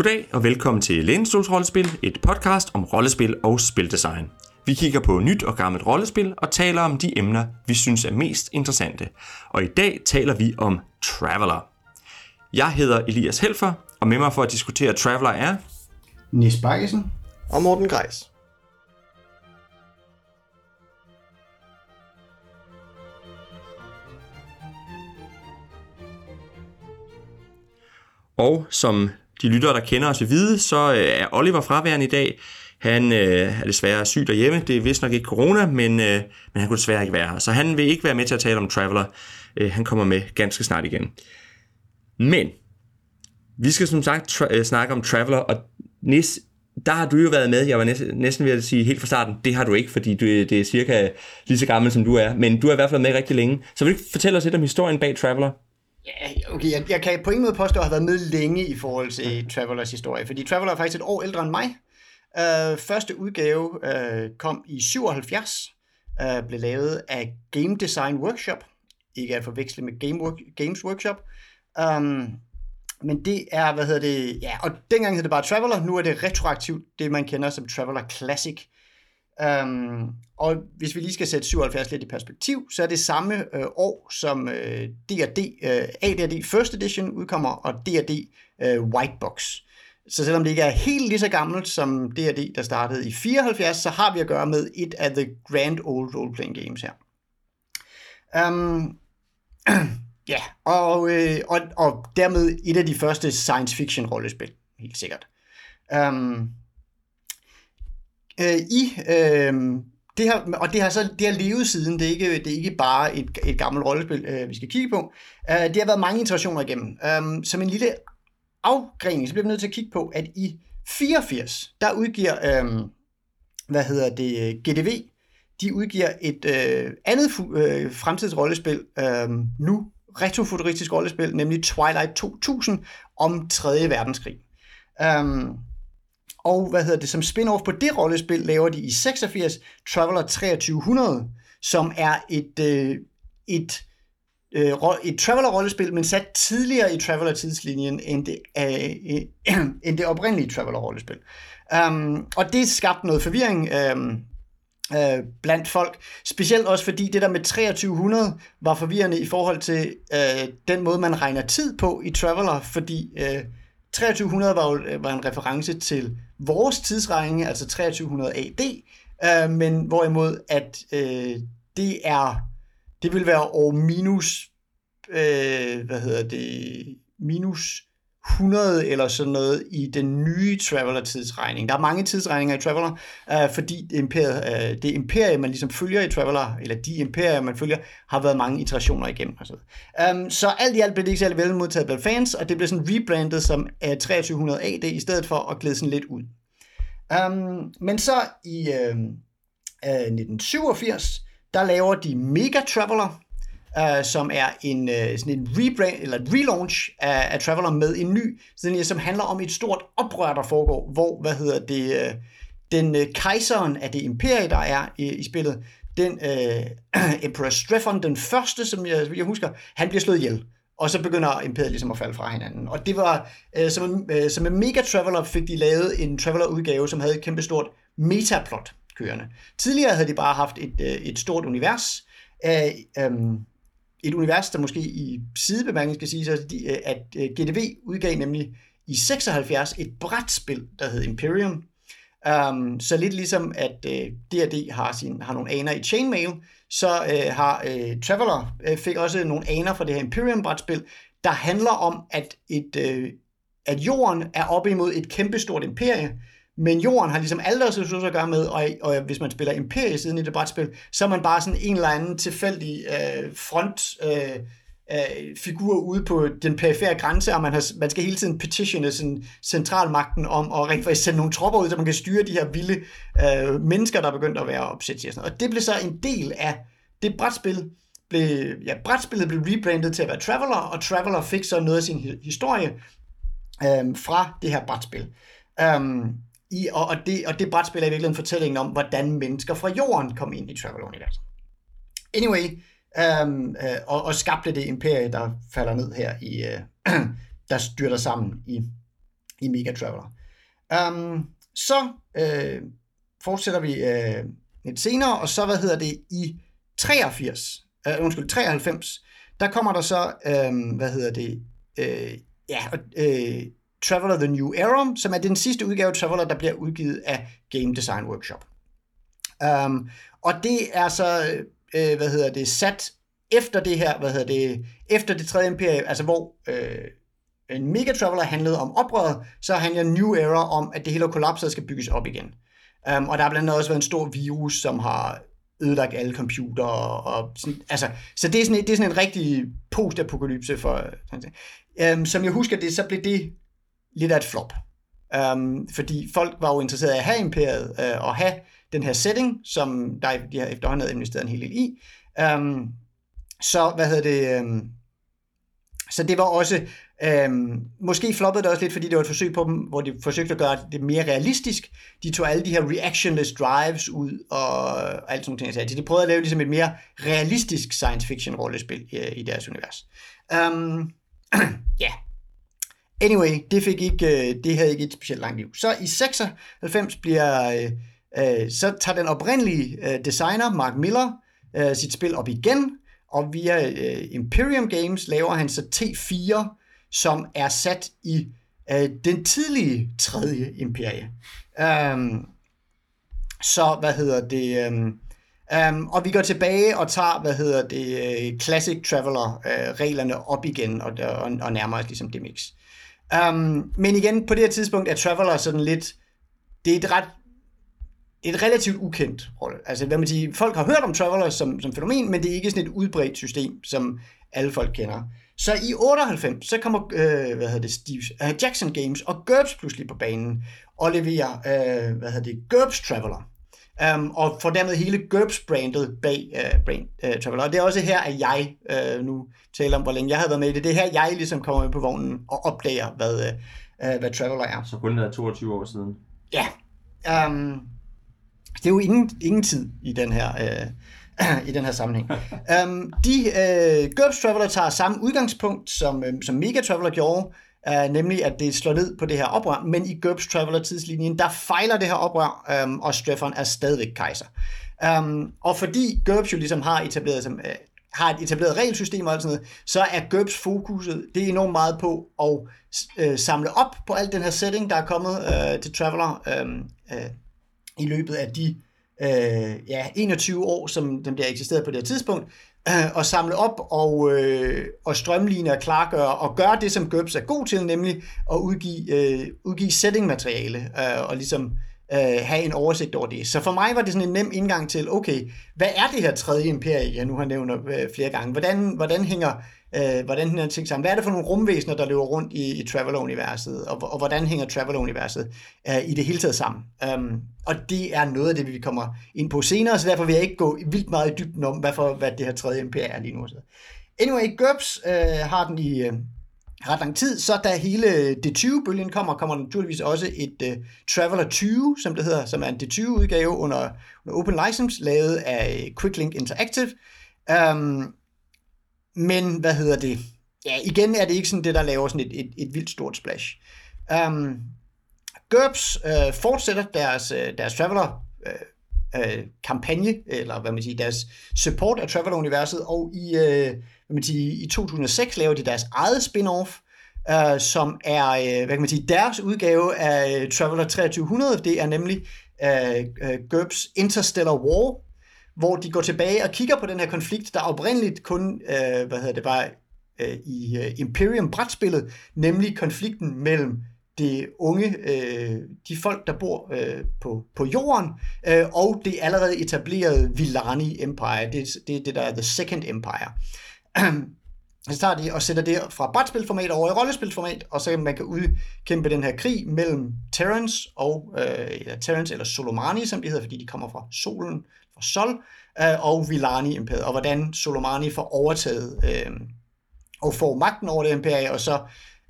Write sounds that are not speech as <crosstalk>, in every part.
Goddag og velkommen til Lænestols Rollespil, et podcast om rollespil og spildesign. Vi kigger på nyt og gammelt rollespil og taler om de emner, vi synes er mest interessante. Og i dag taler vi om Traveler. Jeg hedder Elias Helfer, og med mig for at diskutere Traveler er... Nis Bakkesen. Og Morten Greis. Og som de lyttere, der kender os vil vide, så øh, er Oliver fraværende i dag. Han øh, er desværre syg derhjemme. Det er vist nok ikke corona, men, øh, men han kunne desværre ikke være her. Så han vil ikke være med til at tale om Traveler. Øh, han kommer med ganske snart igen. Men vi skal som sagt tra- øh, snakke om Traveler, og Nis, der har du jo været med. Jeg var næsten, næsten ved at sige helt fra starten, det har du ikke, fordi du, det er cirka lige så gammel, som du er. Men du har i hvert fald været med rigtig længe. Så vil du ikke fortælle os lidt om historien bag Traveler? Ja, okay, jeg, jeg kan på ingen måde påstå, at jeg har været med længe i forhold til Travelers historie, fordi Traveler er faktisk et år ældre end mig. Uh, første udgave uh, kom i 77, uh, blev lavet af Game Design Workshop, ikke at forveksle med Game Work, Games Workshop. Um, men det er, hvad hedder det, ja, og dengang hed det bare Traveler, nu er det retroaktivt, det man kender som Traveler Classic. Øhm, og hvis vi lige skal sætte 77 lidt i perspektiv, så er det samme øh, år, som øh, D&D, øh, AD&D First Edition udkommer, og D&D øh, White Box. Så selvom det ikke er helt lige så gammelt som D&D, der startede i 74, så har vi at gøre med et af the grand old role-playing games her. Um, <clears throat> ja, og, øh, og, og dermed et af de første science fiction rollespil, helt sikkert. Um, øh, I øh, det har, og det har så det har levet siden, det er ikke, det er ikke bare et, et gammelt rollespil, øh, vi skal kigge på. Øh, det har været mange iterationer igennem. Øh, som en lille afgrening, så bliver vi nødt til at kigge på, at i 84, der udgiver, øh, hvad hedder det, GDV, de udgiver et øh, andet uh, fremtidsrollespil, øh, nu retrofuturistisk rollespil, nemlig Twilight 2000 om 3. verdenskrig. Um, og hvad hedder det, som spin-off på det rollespil laver de i 86 Traveler 2300, som er et, øh, et, øh, et Traveler-rollespil, men sat tidligere i Traveler-tidslinjen end det, øh, øh, <clears throat> end det oprindelige Traveler-rollespil. Um, øhm, og det skabte noget forvirring um, øh, blandt folk, specielt også fordi det der med 2300 var forvirrende i forhold til øh, den måde, man regner tid på i Traveler, fordi øh, 2300 var jo øh, var en reference til vores tidsregning, altså 2300 AD, øh, men hvorimod at øh, det er det vil være år minus øh, hvad hedder det minus 100 eller sådan noget i den nye Traveler tidsregning. Der er mange tidsregninger i Traveler, øh, fordi imperiet, øh, det imperie, man ligesom følger i Traveler, eller de imperier, man følger, har været mange iterationer igennem. Og så, um, øhm, så alt i alt blev det ikke særlig vel modtaget blandt fans, og det blev sådan rebrandet som uh, 2300 AD, i stedet for at glæde sådan lidt ud. Um, men så i uh, uh, 1987, der laver de Mega Traveler, øh, som er en, øh, sådan en rebrand, eller et relaunch af, af Traveler med en ny, sådan, som handler om et stort oprør, der foregår, hvor, hvad hedder det, øh, den øh, kejseren af det imperie, der er i, i spillet, den øh, <clears throat> Emperor Strephon den første, som jeg, jeg husker, han bliver slået ihjel. Og så begynder imperiet ligesom at falde fra hinanden. Og det var, øh, som, en, øh, som en Mega Traveler fik de lavet en Traveler-udgave, som havde et kæmpestort metaplot kørende. Tidligere havde de bare haft et, øh, et stort univers, Øh, et univers, der måske i sidebemærkning skal sige, øh, at øh, GDV udgav nemlig i 76 et brætspil, der hed Imperium. Um, så lidt ligesom at øh, uh, D&D har, sin, har nogle aner i Chainmail, så uh, har uh, Traveler uh, fik også nogle aner fra det her Imperium-brætspil, der handler om, at, et, uh, at jorden er op imod et kæmpestort imperie, men jorden har ligesom alle deres ressourcer at gøre med, og, og hvis man spiller Imperie siden i det brætspil, så er man bare sådan en eller anden tilfældig øh, front øh, øh, figur ude på den perifære grænse, og man, har, man skal hele tiden petitione sådan, centralmagten om at rent faktisk sende nogle tropper ud, så man kan styre de her vilde øh, mennesker, der er begyndt at være opsæt. Og, og det blev så en del af det brætspil, blev, ja, brætspillet blev rebrandet til at være Traveler, og Traveler fik så noget af sin historie øh, fra det her brætspil. Um, i, og, og, det, og det brætspil er i virkeligheden fortællingen om, hvordan mennesker fra jorden kom ind i Travel-universet. Anyway, um, uh, og, og skabte det imperie, der falder ned her i, uh, <clears throat> der styrter sammen i, i Mega Traveler. Um, øhm, så øh, fortsætter vi øh, lidt senere, og så, hvad hedder det, i 83, øh, undskyld, 93, der kommer der så, øh, hvad hedder det, øh, ja, øh, Traveler The New Era, som er den sidste udgave af Traveler, der bliver udgivet af Game Design Workshop. Um, og det er så, øh, hvad hedder det, sat efter det her, hvad hedder det, efter det tredje imperium, altså hvor øh, en Mega Traveler handlede om oprøret, så handler New Era om, at det hele kollapset og skal bygges op igen. Um, og der har blandt andet også været en stor virus, som har ødelagt alle computer. Og, og sådan, altså, så det er, sådan, det er sådan en rigtig post-apokalypse for... Um, som jeg husker det, så blev det lidt af et flop. Um, fordi folk var jo interesserede i at have imperiet uh, og have den her setting, som der, de har efterhånden investeret en hel del i. Um, så, hvad hedder det... Um, så det var også Øhm, måske floppede det også lidt, fordi det var et forsøg på dem, hvor de forsøgte at gøre det mere realistisk. De tog alle de her reactionless drives ud og alt sådan ting. Så de prøvede at lave ligesom et mere realistisk science fiction rollespil i, i deres univers. Um, <clears throat> ja. Anyway, det fik ikke, øh, det havde ikke et specielt langt liv. Så i 96 bliver, øh, øh, så tager den oprindelige øh, designer, Mark Miller, øh, sit spil op igen, og via øh, Imperium Games laver han så T4, som er sat i øh, den tidlige tredje imperie. Um, så, hvad hedder det... Um, um, og vi går tilbage og tager, hvad hedder det, uh, Classic Traveler-reglerne uh, op igen og, og, og nærmer os ligesom det mix. Um, men igen, på det her tidspunkt er Traveler sådan lidt... Det er et ret et relativt ukendt rolle. Altså, hvad man siger, folk har hørt om Travelers som, som fænomen, men det er ikke sådan et udbredt system, som alle folk kender. Så i 98, så kommer øh, hvad hedder det, Steve, uh, Jackson Games og GURPS pludselig på banen og leverer, øh, hvad hedder det, GURPS Traveler. Um, og får dermed hele GURPS-brandet bag uh, brand, uh, Traveler. Og det er også her, at jeg uh, nu taler om, hvor længe jeg har været med i det. Det er her, jeg ligesom kommer med på vognen og opdager, hvad, uh, hvad Traveler er. Så kun er 22 år siden. Ja. Um, det er jo ingen, ingen tid i den her... Uh, <clears throat> i den her sammenhæng. um, <laughs> de uh, GURPS Traveler tager samme udgangspunkt, som, um, som Mega Traveler gjorde, uh, nemlig at det slår ned på det her oprør, men i GURPS Traveler tidslinjen, der fejler det her oprør, um, og Stefan er stadigvæk kejser. Um, og fordi GURPS jo ligesom har etableret som, uh, har et etableret regelsystem og alt sådan noget, så er GURPS fokuset, det er enormt meget på at uh, samle op på alt den her setting, der er kommet uh, til Traveler um, uh, i løbet af de øh, ja, 21 år, som den der eksisteret på det her tidspunkt, <clears throat> og samle op og, øh, og strømline og klargøre og gøre det, som GURPS er god til, nemlig at udgive, øh, udgive settingmateriale øh, og ligesom øh, have en oversigt over det. Så for mig var det sådan en nem indgang til, okay, hvad er det her tredje imperie, jeg nu har nævnt øh, flere gange? Hvordan, hvordan hænger øh, hvordan den hænger ting sammen? Hvad er det for nogle rumvæsener, der løber rundt i, i Traveler-universet, og, og hvordan hænger Traveler-universet øh, i det hele taget sammen? Um, og det er noget af det, vi kommer ind på senere, så derfor vil jeg ikke gå vildt meget i dybden om, hvad, for, hvad det her tredje imperie er lige nu. Anyway, GURPS øh, har den i øh, ret lang tid, så da hele D20-bølgen kommer, kommer der naturligvis også et øh, Traveler 20, som det hedder, som er en D20-udgave under, under Open License, lavet af Quicklink Interactive. Um, men, hvad hedder det? Ja, igen er det ikke sådan det, der laver sådan et, et, et vildt stort splash. Um, GURPS øh, fortsætter deres, øh, deres Traveler øh, øh, kampagne, eller hvad man siger, deres support af Traveler-universet, og i, øh, hvad man siger, i 2006 laver de deres eget spin-off, øh, som er, øh, hvad kan man sige, deres udgave af øh, Traveler 2300, det er nemlig øh, øh GURPS Interstellar War, hvor de går tilbage og kigger på den her konflikt, der oprindeligt kun øh, hvad hedder det, var øh, i øh, Imperium-brætspillet, nemlig konflikten mellem det unge, øh, de folk, der bor øh, på, på jorden, øh, og det allerede etablerede Villani Empire. Det, det er det, der er The Second Empire. <clears throat> Så tager de og sætter det fra brætspilformat over i rollespilformat, og så man kan udkæmpe den her krig mellem Terrence og øh, eller Terrence eller Solomani, som de hedder, fordi de kommer fra solen, fra Sol, øh, og Vilani imperiet og hvordan Solomani får overtaget øh, og får magten over det imperie, og så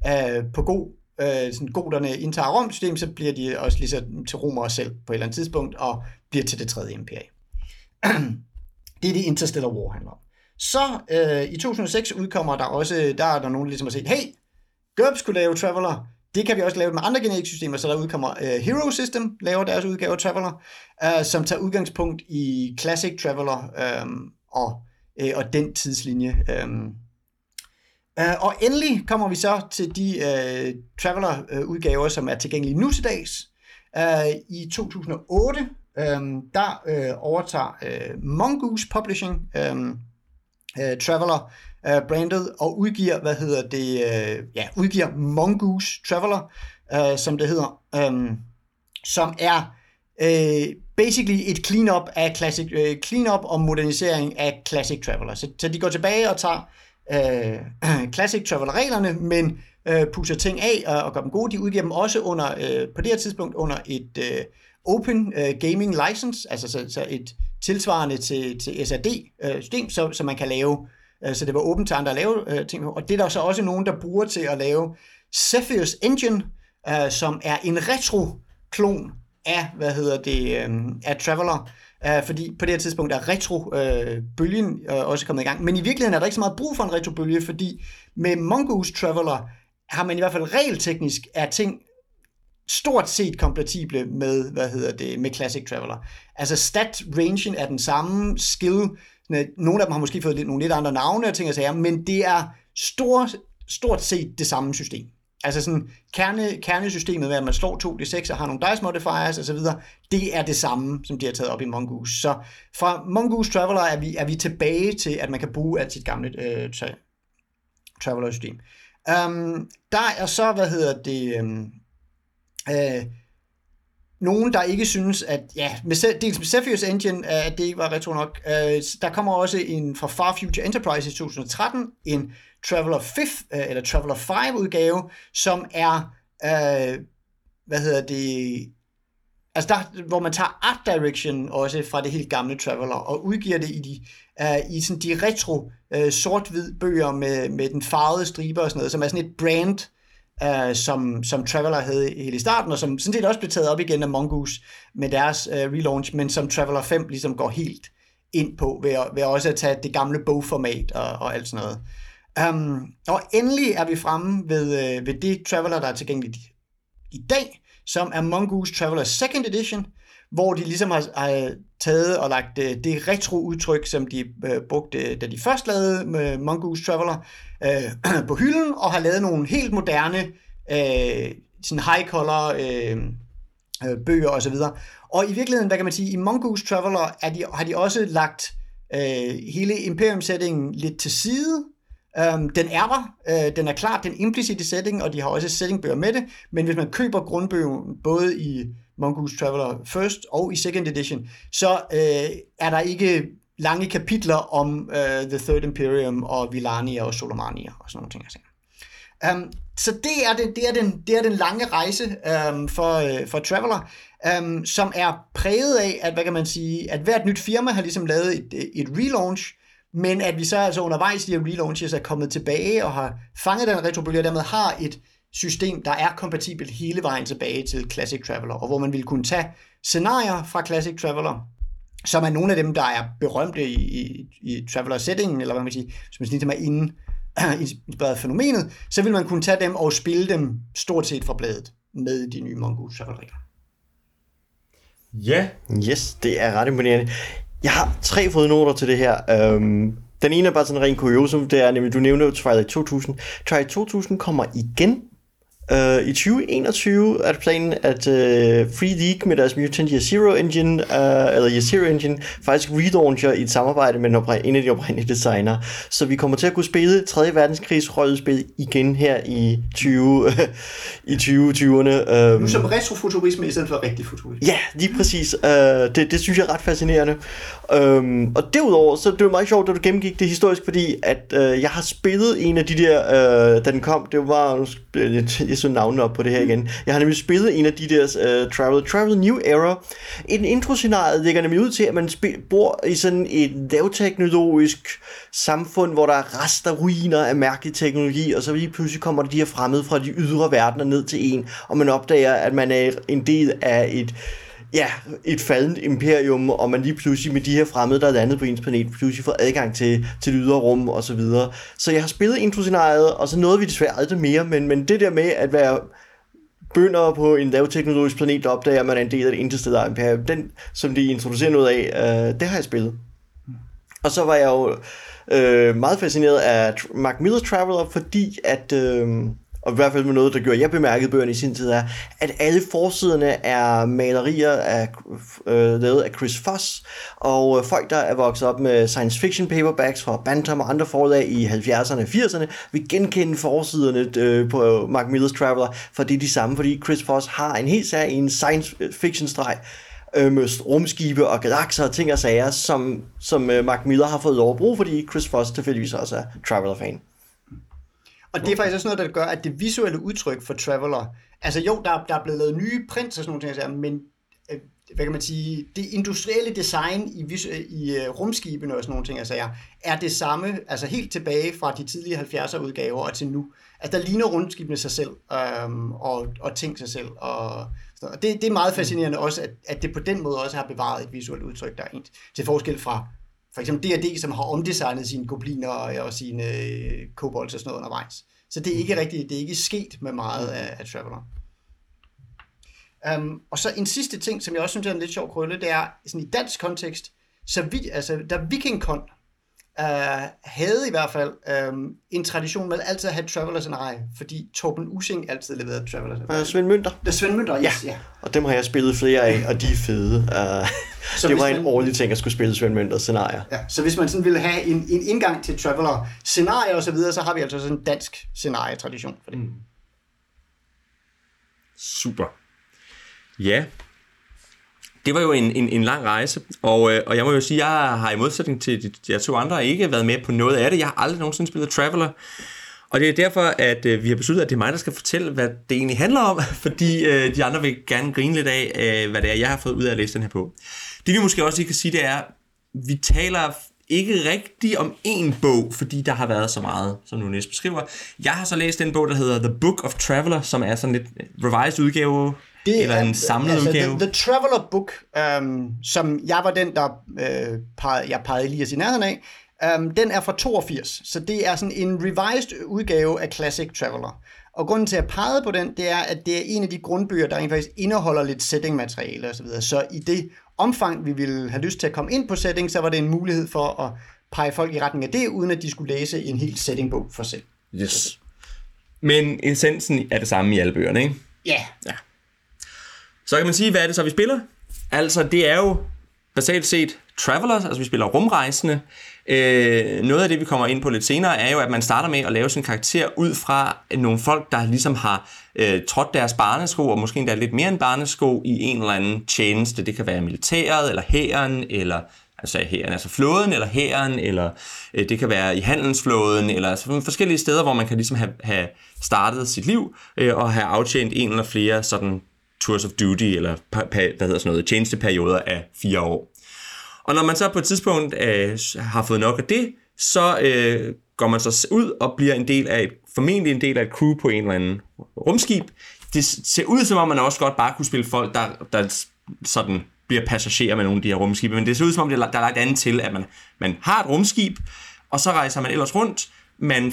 øh, på god øh, sådan goderne indtager Rom-system, så bliver de også lige så til romere selv på et eller andet tidspunkt, og bliver til det tredje imperie. det er det Interstellar War handler om. Så øh, i 2006 udkommer der også, der er der nogen, der ligesom har set, hey, GURPS skulle lave Traveler, det kan vi også lave med andre genetiksystemer, så der udkommer uh, Hero System, laver deres udgave Traveler, uh, som tager udgangspunkt i Classic Traveler um, og, uh, og den tidslinje. Um, uh, og endelig kommer vi så til de uh, Traveler-udgaver, som er tilgængelige nu til dags. Uh, I 2008, um, øhm, der uh, overtager uh, Mongoose Publishing um, uh, Traveler uh, brandet og udgiver, hvad hedder det, uh, ja, udgiver Mongoose Traveler, uh, som det hedder, um, som er uh, basically et clean-up af classic, uh, clean-up og modernisering af Classic Traveler. Så, så de går tilbage og tager uh, <clears throat> Classic Traveler-reglerne, men uh, pusser ting af og, og gør dem gode. De udgiver dem også under, uh, på det her tidspunkt under et uh, Open uh, Gaming License, altså så, så et tilsvarende til, til SAD-system, uh, så, så man kan lave Øh, så det var åbent til andre at lave øh, ting. Og det er der så også nogen, der bruger til at lave Cepheus Engine, øh, som er en retro-klon af, hvad hedder det, af Traveler. fordi på det her tidspunkt er retro-bølgen også kommet i gang. Men i virkeligheden er der ikke så meget brug for en retro-bølge, fordi med Mongoose Traveler har man i hvert fald regelteknisk er ting stort set kompatible med, hvad hedder det, med Classic Traveler. Altså stat rangen er den samme, skill Øh, nogle af dem har måske fået lidt, nogle lidt andre navne og ting og sager, men det er stort, stort set det samme system. Altså sådan kerne, kernesystemet med, at man slår 2d6 og har nogle dice modifiers osv., det er det samme, som de har taget op i Mongoose. Så fra Mongoose Traveler er vi, er vi tilbage til, at man kan bruge alt sit gamle øh, tra- Traveler-system. Um, der er så, hvad hedder det, um, øh, nogen, der ikke synes, at ja, med, dels med Cepheus Engine, øh, at det ikke var retro nok. Øh, der kommer også en fra Far Future Enterprise i 2013, en Traveler 5, øh, eller Traveler 5 udgave, som er, øh, hvad hedder det, altså der, hvor man tager Art Direction også fra det helt gamle Traveler, og udgiver det i de, øh, i sådan de retro øh, sort-hvid bøger med, med den farvede striber og sådan noget, som er sådan et brand, øh, som, som Traveler havde helt i starten, og som sådan set også blev taget op igen af Mongoose med deres øh, relaunch, men som Traveler 5 ligesom går helt ind på, ved, ved også at tage det gamle bogformat og, og alt sådan noget. Um, og endelig er vi fremme ved, øh, ved det Traveler, der er tilgængeligt i dag, som er Mongoose Traveler Second Edition, hvor de ligesom har, har taget og lagt øh, det, det retro-udtryk, som de øh, brugte, da de først lavede med Mongoose Traveler, øh, <clears throat> på hylden, og har lavet nogle helt moderne øh, sådan high-color uh, øh, bøger osv. Og i virkeligheden, hvad kan man sige, i Mongoose Traveler er de, har de også lagt øh, hele Imperium-sætningen lidt til side, Um, den er der, uh, den er klart den implicite setting, og de har også settingbøger med det, men hvis man køber grundbøgen både i Mongoose Traveler First og i Second Edition, så øh, er der ikke lange kapitler om øh, The Third Imperium og Villania og Solomania og sådan nogle ting. Um, så det er, det, det, er den, det er den lange rejse um, for, øh, for Traveler, um, som er præget af, at, hvad kan man sige, at hvert nyt firma har ligesom lavet et, øh, et relaunch, men at vi så altså undervejs i relaunches er kommet tilbage og har fanget den retrobølge, og dermed har et system, der er kompatibelt hele vejen tilbage til Classic Traveler, og hvor man vil kunne tage scenarier fra Classic Traveler, som er nogle af dem, der er berømte i, i, i Traveler-settingen, eller hvad man siger, hvis man ligesom er inde <clears throat> inspireret fænomenet, så vil man kunne tage dem og spille dem stort set fra bladet med de nye Mongoose Traveler-regler. Ja. Yes, det er ret imponerende. Jeg har tre fodnoter til det her. Um, den ene er bare sådan en ren kuriosum, det er nemlig, du nævner Twilight 2000. Twilight 2000 kommer igen Uh, I 2021 er det planen, at uh, Free League med deres Mutant Year Zero Engine, uh, eller Year Zero Engine, faktisk relauncher i et samarbejde med en af de oprindelige designer. Så vi kommer til at kunne spille 3. verdenskrigs rollespil igen her i 20, uh, <laughs> i 2020'erne. Um, nu som retrofuturisme i stedet for rigtig futurisme. Ja, lige præcis. Uh, det, det synes jeg er ret fascinerende. Um, og derudover, så det var meget sjovt, at du gennemgik det historisk, fordi at uh, jeg har spillet en af de der, uh, da den kom, det var, jeg så navnene op på det her igen. Jeg har nemlig spillet en af de der uh, Travel, Travel New Era. En den introscenarie ligger nemlig ud til, at man spil, bor i sådan et lavteknologisk samfund, hvor der er rester, ruiner af mærkelig teknologi, og så lige pludselig kommer der de her fremmede fra de ydre verdener ned til en, og man opdager, at man er en del af et ja, et faldent imperium, og man lige pludselig med de her fremmede, der er landet på ens planet, pludselig får adgang til, til ydre rum og så videre. Så jeg har spillet introscenariet, og så nåede vi desværre aldrig mere, men, men det der med at være bønder på en lavteknologisk planet, der opdager, at man er en del af det interstellare imperium. Den, som de introducerer noget af, øh, det har jeg spillet. Og så var jeg jo øh, meget fascineret af Mark Miller's Traveler, fordi at... Øh, og i hvert fald med noget, der gjorde jeg bemærket bøgerne i sin tid, er, at alle forsiderne er malerier af, øh, lavet af Chris Foss, og øh, folk, der er vokset op med science fiction paperbacks fra Bantam og andre forlag i 70'erne og 80'erne, vil genkende forsiderne øh, på Mark Miller's Traveler, for det er de samme, fordi Chris Foss har en helt særlig en science øh, fiction streg, øh, med rumskibe og galakser og ting og sager, som, som øh, Mark Miller har fået lov at bruge, fordi Chris Foss tilfældigvis også er Traveler-fan. Og det er faktisk også noget, der gør, at det visuelle udtryk for Traveller, altså jo, der, der er blevet lavet nye prints og sådan nogle ting, men øh, hvad kan man sige, det industrielle design i, øh, i øh, rumskibene og sådan nogle ting, altså, ja, er det samme, altså helt tilbage fra de tidlige 70'er udgaver og til nu. Altså der ligner rumskibene sig selv øhm, og, og ting sig selv. Og, og det, det er meget fascinerende også, at, at det på den måde også har bevaret et visuelt udtryk, der er ens. Til forskel fra for eksempel D&D, som har omdesignet sine gobliner og sine øh, kobolds og sådan noget undervejs. Så det er ikke rigtigt, det er ikke sket med meget af, af Traveler. Um, og så en sidste ting, som jeg også synes er en lidt sjov krølle, det er sådan i dansk kontekst, så vi, altså, da VikingCon uh, havde i hvert fald um, en tradition med altid at have Travelers and I, fordi Torben Using altid leverede Travelers and I. Uh, Svend Mønter. Det er Svend Mønter, yes, ja. ja. Og dem har jeg spillet flere af, og de er fede. Uh, så det var en man, årlig ting at skulle spille Svend Mønters scenarier. Ja, så hvis man sådan ville have en, en indgang til Traveler scenarier og så videre, så har vi altså sådan en dansk scenarietradition for det. Mm. Super. Ja, det var jo en, en, en lang rejse, og, øh, og jeg må jo sige, jeg har i modsætning til de, de to andre ikke været med på noget af det. Jeg har aldrig nogensinde spillet Traveler, og det er derfor, at øh, vi har besluttet, at det er mig, der skal fortælle, hvad det egentlig handler om, <laughs> fordi øh, de andre vil gerne grine lidt af, øh, hvad det er, jeg har fået ud af at læse den her på. Det vi måske også lige kan sige, det er, vi taler ikke rigtigt om én bog, fordi der har været så meget, som nu næsten beskriver. Jeg har så læst den bog, der hedder The Book of Traveler, som er sådan lidt revised udgave det eller en samlet altså, udgave? The, the Traveler Book, um, som jeg var den, der uh, pegede, jeg pegede Elias i nærheden af, um, den er fra 82, så det er sådan en revised udgave af Classic Traveler. Og grunden til at pege på den, det er, at det er en af de grundbøger, der faktisk indeholder lidt setting-materiale osv. Så, så i det omfang, vi ville have lyst til at komme ind på setting, så var det en mulighed for at pege folk i retning af det, uden at de skulle læse en helt settingbog for selv. Yes. Men essensen er det samme i alle bøgerne, ikke? Ja. Yeah. ja. Så kan man sige, hvad er det så, vi spiller? Altså, det er jo basalt set Travelers, altså vi spiller rumrejsende. Øh, noget af det, vi kommer ind på lidt senere, er jo, at man starter med at lave sin karakter ud fra nogle folk, der ligesom har øh, trådt deres barnesko, og måske endda lidt mere end barnesko, i en eller anden tjeneste. Det kan være militæret, eller hæren, eller altså hæren, altså flåden, eller hæren, eller øh, det kan være i handelsflåden, eller altså forskellige steder, hvor man kan ligesom have, have startet sit liv, øh, og have aftjent en eller flere sådan tours of duty, eller hvad hedder sådan noget, tjenesteperioder af fire år. Og når man så på et tidspunkt øh, har fået nok af det, så øh, går man så ud og bliver en del af et, formentlig en del af et crew på en eller anden rumskib. Det ser ud som om, man også godt bare kunne spille folk, der, der sådan bliver passagerer med nogle af de her rumskibe, men det ser ud som om, der er lagt andet til, at man, man har et rumskib, og så rejser man ellers rundt, man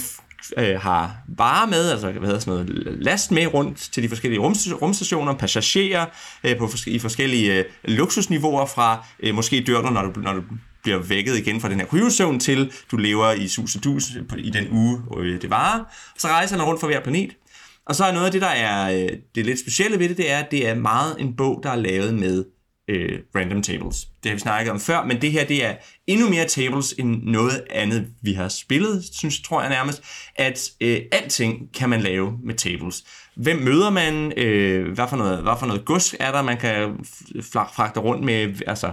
øh, har varer med, altså hvad hedder sådan noget, last med rundt til de forskellige rum, rumstationer, passagerer øh, på, i forskellige øh, luksusniveauer fra, øh, måske dør du, når du, når du bliver vækket igen fra den her kryosøvn, til du lever i sus og dus øh, i den uge, øh, det varer. Så rejser han rundt for hver planet. Og så er noget af det, der er øh, det lidt specielle ved det, det er, at det er meget en bog, der er lavet med øh, random tables. Det har vi snakket om før, men det her det er endnu mere tables end noget andet, vi har spillet, synes tror jeg nærmest, at øh, alting kan man lave med tables. Hvem møder man? Øh, hvad, for noget, hvad for noget gods er der, man kan fragte rundt med? Altså,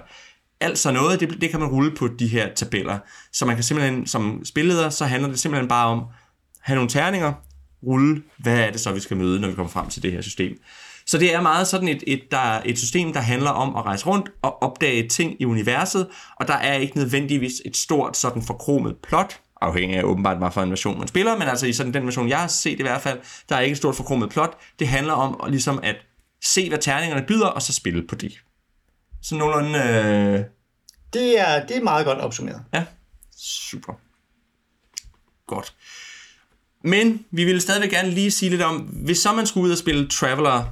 alt sådan noget, det, det kan man rulle på de her tabeller. Så man kan simpelthen, som spilleder, så handler det simpelthen bare om, have nogle terninger, rulle, hvad er det så, vi skal møde, når vi kommer frem til det her system. Så det er meget sådan et, et, der, et system, der handler om at rejse rundt og opdage ting i universet, og der er ikke nødvendigvis et stort sådan forkromet plot, afhængig af åbenbart, hvad for en version man spiller, men altså i sådan den version, jeg har set i hvert fald, der er ikke et stort forkromet plot. Det handler om ligesom at se, hvad terningerne byder, og så spille på det. Så nogenlunde... Øh... Det, er, det er meget godt opsummeret. Ja, super. Godt. Men vi ville stadigvæk gerne lige sige lidt om, hvis så man skulle ud og spille Traveler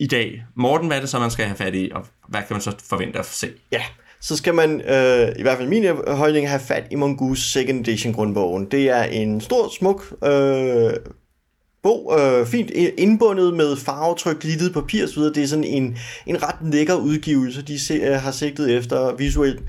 i dag, Morten, hvad er det så, man skal have fat i, og hvad kan man så forvente at se? Ja, så skal man, øh, i hvert fald min holdning, have fat i Mongoose Second Edition grundbogen. Det er en stor, smuk øh, bog, øh, fint indbundet med farvetryk, glittet papir osv. Det er sådan en, en ret lækker udgivelse, de se, øh, har sigtet efter visuelt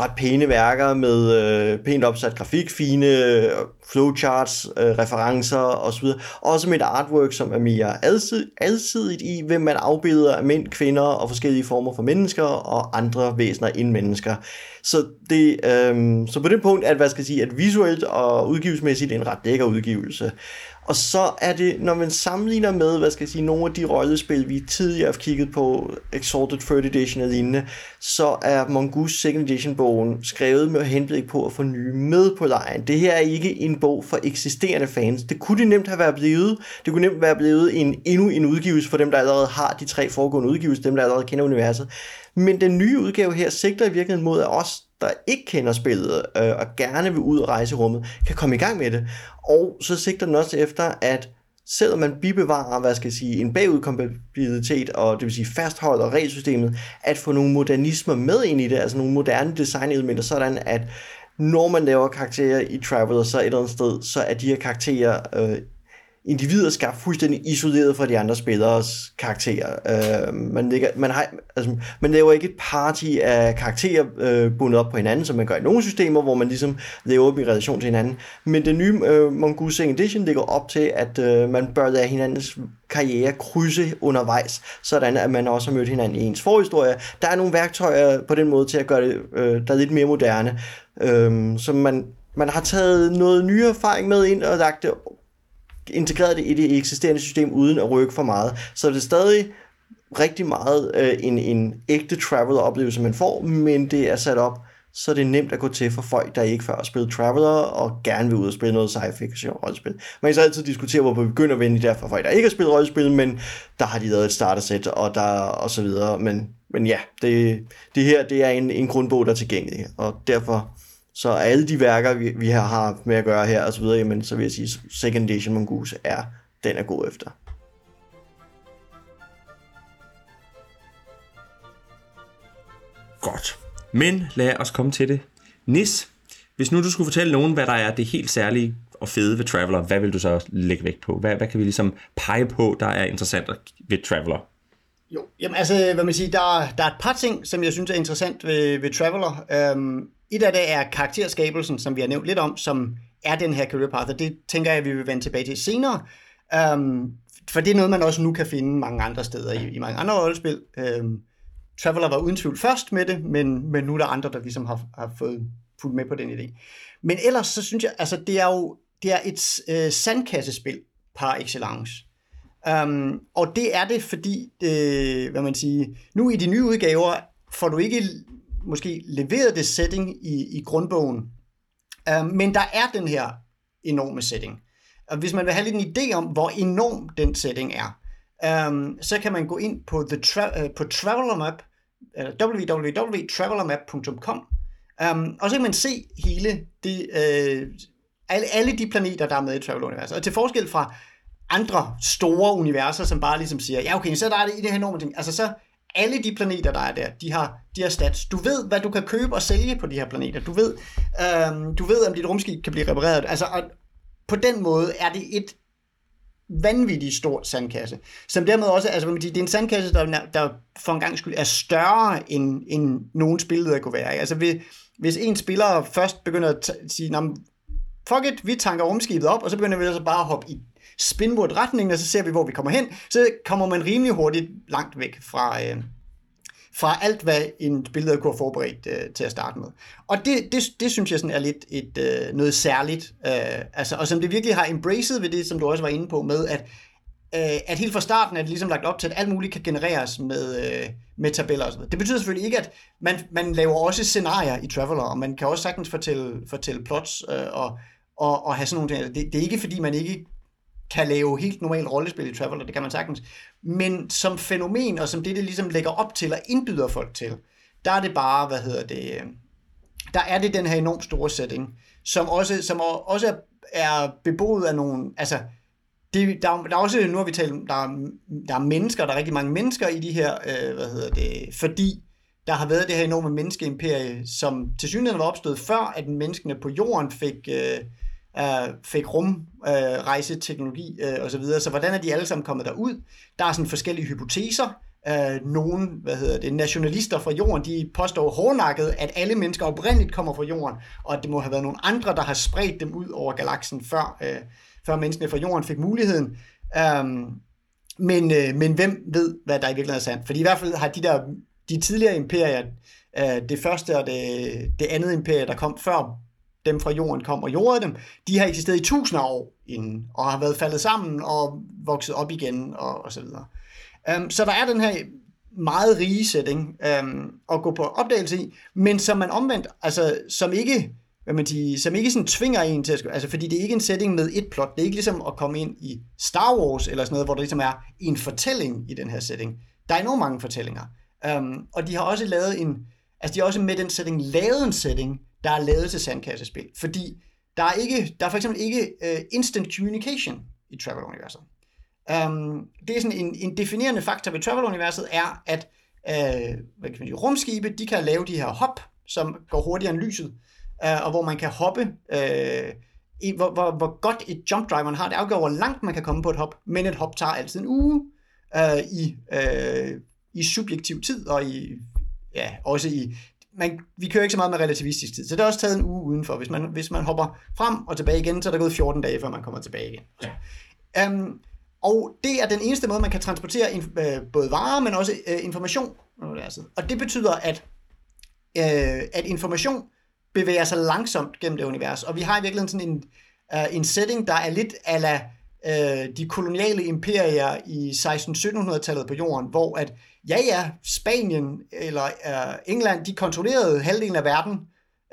ret pæne værker med øh, pænt opsat grafik, fine øh, flowcharts, øh, referencer osv. Også med et artwork, som er mere alsid, alsidigt i, hvem man afbilder af mænd, kvinder og forskellige former for mennesker og andre væsener end mennesker. Så, det, øh, så på det punkt, at, hvad skal jeg sige, at visuelt og udgivelsesmæssigt er en ret lækker udgivelse. Og så er det, når man sammenligner med, hvad skal jeg sige, nogle af de rollespil, vi tidligere har kigget på, Exalted 3rd Edition og lignende, så er Mongoose Second Edition bogen skrevet med henblik på at få nye med på lejen. Det her er ikke en bog for eksisterende fans. Det kunne det nemt have været blevet. Det kunne nemt være blevet en, endnu en udgivelse for dem, der allerede har de tre foregående udgivelser, dem der allerede kender universet. Men den nye udgave her sigter i virkeligheden mod, at os, der ikke kender spillet øh, og gerne vil ud og rejse rummet, kan komme i gang med det. Og så sigter den også efter, at selvom man bibevarer, hvad skal jeg sige, en bagudkompatibilitet, og det vil sige fastholder regelsystemet, at få nogle modernismer med ind i det, altså nogle moderne designelementer, sådan at når man laver karakterer i Traveler, så et eller andet sted, så er de her karakterer øh, individer skabt fuldstændig isoleret fra de andre spillers karakterer. Øh, man, ligger, man, har, altså, man laver ikke et party af karakterer øh, bundet op på hinanden, som man gør i nogle systemer, hvor man ligesom laver op i relation til hinanden. Men den nye øh, Mongoose Edition ligger op til, at øh, man bør lade hinandens karriere krydse undervejs, sådan at man også har mødt hinanden i ens forhistorie. Der er nogle værktøjer på den måde til at gøre det, øh, der er lidt mere moderne, øh, som man man har taget noget nye erfaring med ind og lagt det integreret det i det eksisterende system uden at rykke for meget. Så det er stadig rigtig meget øh, en, en ægte traveler-oplevelse, man får, men det er sat op, så det er nemt at gå til for folk, der ikke før har spillet Traveler og gerne vil ud og spille noget sci-fi fiction rollespil. Man kan så altid diskutere, hvor vi begynder at vende der for folk, der ikke har spillet rollespil, men der har de lavet et starter-sæt og, der, og så videre. Men, men ja, det, det her det er en, en grundbog, der er tilgængelig, og derfor så alle de værker, vi, vi har, har med at gøre her og så videre, jamen, så vil jeg sige, Second Edition Mongoose er, den er god efter. Godt. Men lad os komme til det. Nis, hvis nu du skulle fortælle nogen, hvad der er det helt særlige og fede ved Traveler, hvad vil du så lægge vægt på? Hvad, hvad kan vi ligesom pege på, der er interessant ved Traveler? Jo, jamen altså, hvad man siger, der, der er et par ting, som jeg synes er interessant ved, ved Traveler. Øhm, et af det er karakterskabelsen, som vi har nævnt lidt om, som er den her career path, og det tænker jeg, vi vil vende tilbage til senere. Um, for det er noget, man også nu kan finde mange andre steder i, i mange andre rollespil. Um, Traveler var uden tvivl først med det, men, men nu er der andre, der ligesom har, har fået fuldt med på den idé. Men ellers så synes jeg, altså det er jo det er et øh, sandkassespil par excellence. Um, og det er det, fordi, øh, hvad man siger, nu i de nye udgaver får du ikke måske leveret det setting i, i grundbogen, uh, men der er den her enorme setting. Og hvis man vil have lidt en idé om, hvor enorm den setting er, um, så kan man gå ind på, the tra- uh, på Travelermap, uh, www.travelermap.com, um, og så kan man se hele det, uh, alle, alle de planeter, der er med i Traveler-universet. Og til forskel fra andre store universer, som bare ligesom siger, ja okay, så der er det i det her enorme ting. Altså så alle de planeter, der er der, de har, de har stats. Du ved, hvad du kan købe og sælge på de her planeter. Du ved, øhm, du ved om dit rumskib kan blive repareret. Altså, og på den måde er det et vanvittigt stor sandkasse. Som dermed også, altså det er en sandkasse, der, der for en gang skyld er større end, end nogen spilleder kunne være. Altså hvis en spiller først begynder at sige, fuck it, vi tanker rumskibet op, og så begynder vi altså bare at hoppe i spinboard retningen og så ser vi, hvor vi kommer hen, så kommer man rimelig hurtigt langt væk fra, øh, fra alt, hvad en billede kunne have forberedt øh, til at starte med. Og det, det, det synes jeg sådan er lidt et, øh, noget særligt, øh, altså, og som det virkelig har embraced ved det, som du også var inde på, med at, øh, at helt fra starten er det ligesom lagt op til, at alt muligt kan genereres med, øh, med tabeller og sådan noget. Det betyder selvfølgelig ikke, at man, man laver også scenarier i Traveler, og man kan også sagtens fortælle, fortælle plots øh, og, og, og have sådan nogle ting. Altså, det, det er ikke fordi, man ikke kan lave helt normalt rollespil i Traveler, det kan man sagtens. Men som fænomen, og som det, det ligesom lægger op til og indbyder folk til, der er det bare, hvad hedder det, der er det den her enormt store setting, som også, som også er beboet af nogle, altså, det, der, der er også, nu har vi talt, der der er mennesker, der er rigtig mange mennesker i de her, øh, hvad hedder det, fordi der har været det her enorme menneskeimperie, som til synligheden var opstået før, at menneskene på jorden fik, øh, øh, fik rum, øh, øh, osv. Så, så hvordan er de alle sammen kommet derud? Der er sådan forskellige hypoteser. Øh, nogle, hvad hedder det, nationalister fra jorden, de påstår hårdnakket, at alle mennesker oprindeligt kommer fra jorden, og at det må have været nogle andre, der har spredt dem ud over galaksen, før, øh, før menneskene fra jorden fik muligheden. Øh, men, øh, men hvem ved, hvad der i virkeligheden er sandt? Fordi i hvert fald har de der de tidligere imperier, øh, det første og det, det andet imperie, der kom før dem fra jorden kom og gjorde dem, de har eksisteret i tusinder af år inden, og har været faldet sammen og vokset op igen og, og så videre. Um, så der er den her meget rige setting um, at gå på opdagelse i, men som man omvendt, altså som ikke, hvad man siger, som ikke sådan tvinger en til at, altså fordi det er ikke en setting med et plot, det er ikke ligesom at komme ind i Star Wars eller sådan noget, hvor der ligesom er en fortælling i den her setting. Der er enormt mange fortællinger. Um, og de har også lavet en, altså de har også med den setting lavet en setting, der er lavet til sandkassespil. Fordi der er, ikke, der er for eksempel ikke uh, instant communication i Travel-universet. Um, det er sådan en, en definerende faktor ved Travel-universet er, at uh, hvad kan man sige, rumskibe, de kan lave de her hop, som går hurtigere end lyset, uh, og hvor man kan hoppe, uh, i, hvor, hvor, hvor godt et jump drive man har, det afgør, hvor langt man kan komme på et hop, men et hop tager altid en uge uh, i, uh, i subjektiv tid, og i, ja, også i man, vi kører ikke så meget med relativistisk tid, så det er også taget en uge udenfor. Hvis man, hvis man hopper frem og tilbage igen, så er der gået 14 dage, før man kommer tilbage igen. Ja. Um, og det er den eneste måde, man kan transportere in, øh, både varer, men også øh, information. Og det betyder, at, øh, at information bevæger sig langsomt gennem det univers. Og vi har i virkeligheden sådan en, øh, en setting, der er lidt ala øh, de koloniale imperier i 1600-1700-tallet på jorden, hvor at, ja ja, Spanien eller øh, England, de kontrollerede halvdelen af verden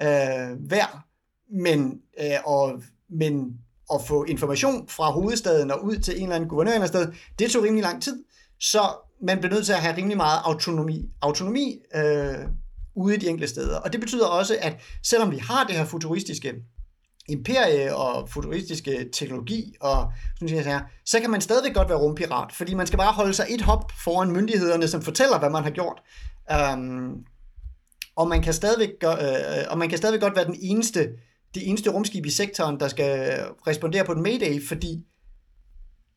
øh, hver, men, øh, og, men at få information fra hovedstaden og ud til en eller anden guvernør eller sted, det tog rimelig lang tid, så man blev nødt til at have rimelig meget autonomi, autonomi øh, ude i de enkelte steder. Og det betyder også, at selvom vi har det her futuristiske imperie og futuristiske teknologi, og sådan jeg siger, så kan man stadigvæk godt være rumpirat, fordi man skal bare holde sig et hop foran myndighederne, som fortæller, hvad man har gjort. Um, og man kan stadigvæk, øh, og man kan stadigvæk godt være den eneste, det eneste rumskib i sektoren, der skal respondere på en mayday, fordi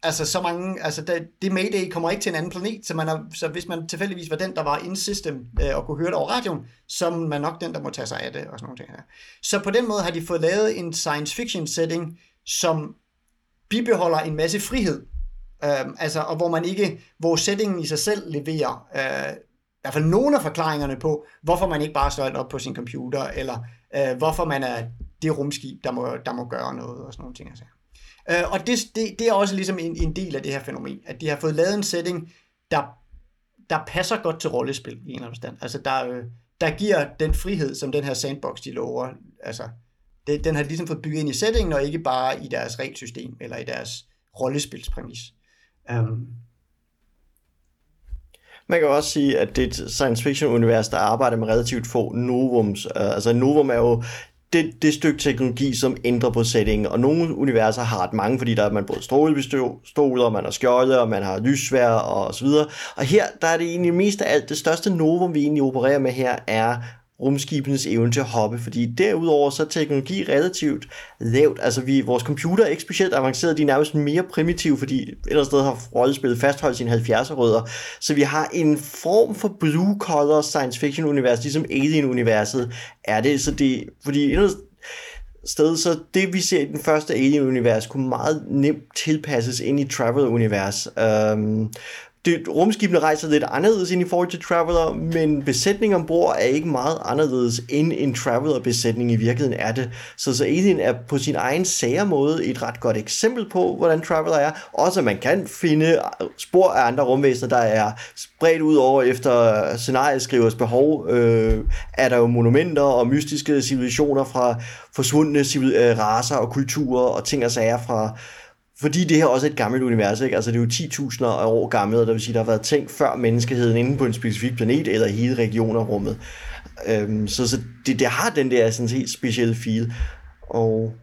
altså så mange, altså det, det Mayday kommer ikke til en anden planet, så, man er, så hvis man tilfældigvis var den, der var in system øh, og kunne høre det over radioen, så er man nok den, der må tage sig af det og sådan nogle ting her. Så på den måde har de fået lavet en science fiction setting, som bibeholder en masse frihed, øh, altså, og hvor man ikke, hvor settingen i sig selv leverer øh, i hvert fald nogle af forklaringerne på, hvorfor man ikke bare står op på sin computer, eller øh, hvorfor man er det rumskib, der må, der må gøre noget og sådan nogle ting. Altså. Øh, og det, det, det er også ligesom en, en del af det her fænomen, at de har fået lavet en setting, der, der passer godt til rollespil i en eller anden forstand. Altså der, øh, der giver den frihed, som den her sandbox, de lover. Altså, det, den har ligesom fået bygget ind i settingen, og ikke bare i deres regelsystem, eller i deres rollespilspræmis. Um, man kan også sige, at det er et science fiction univers, der arbejder med relativt få novums. Uh, altså novum er jo det, det stykke teknologi, som ændrer på settingen. Og nogle universer har ret mange, fordi der er man både strålepistoler, man har skjolde, og man har lysvær og så videre. Og her, der er det egentlig mest af alt, det største novum, vi egentlig opererer med her, er rumskibenes evne til at hoppe, fordi derudover så er teknologi relativt lavt. Altså vi, vores computer er ikke specielt avanceret, de er nærmest mere primitive, fordi et eller sted har rollespillet fastholdt sine 70'er rødder. Så vi har en form for blue collar science fiction univers, ligesom Alien universet er det, så det, fordi et eller andet sted, så det vi ser i den første Alien-univers kunne meget nemt tilpasses ind i Traveler-univers. Um, øhm, det, rumskibene rejser lidt anderledes ind i forhold til Traveler, men besætningen ombord er ikke meget anderledes end en Traveler-besætning i virkeligheden er det. Så, så Alien er på sin egen sære måde et ret godt eksempel på, hvordan Traveler er. Også at man kan finde øh, spor af andre rumvæsener, der er spredt ud over efter scenarieskrivers behov. Øh, er der jo monumenter og mystiske civilisationer fra forsvundne civil- øh, raser og kulturer og ting og sager fra fordi det her også er et gammelt univers, ikke? altså det er jo 10.000 år gammelt, og det vil sige, der har været ting før menneskeheden inde på en specifik planet, eller i hele regioner af rummet. Øhm, så så det, det har den der sådan helt specielle feel. Og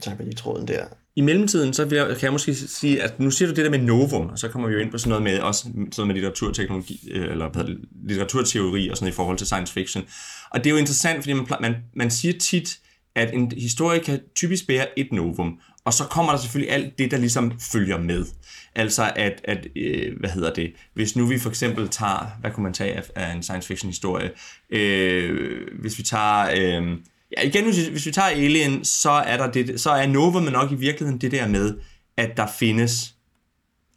tage med lige tråden der. I mellemtiden, så vil jeg, kan jeg måske sige, at nu siger du det der med novum, og så kommer vi jo ind på sådan noget med, også sådan noget med litteraturteknologi, øh, eller hvad litteraturteori og sådan noget i forhold til science fiction. Og det er jo interessant, fordi man, man, man siger tit, at en historie kan typisk bære et novum, og så kommer der selvfølgelig alt det, der ligesom følger med. Altså at, at øh, hvad hedder det, hvis nu vi for eksempel tager, hvad kunne man tage af, af en science fiction historie, øh, hvis vi tager, øh, ja igen, hvis, hvis vi tager Alien, så er der det, så er Nova men nok i virkeligheden det der med, at der findes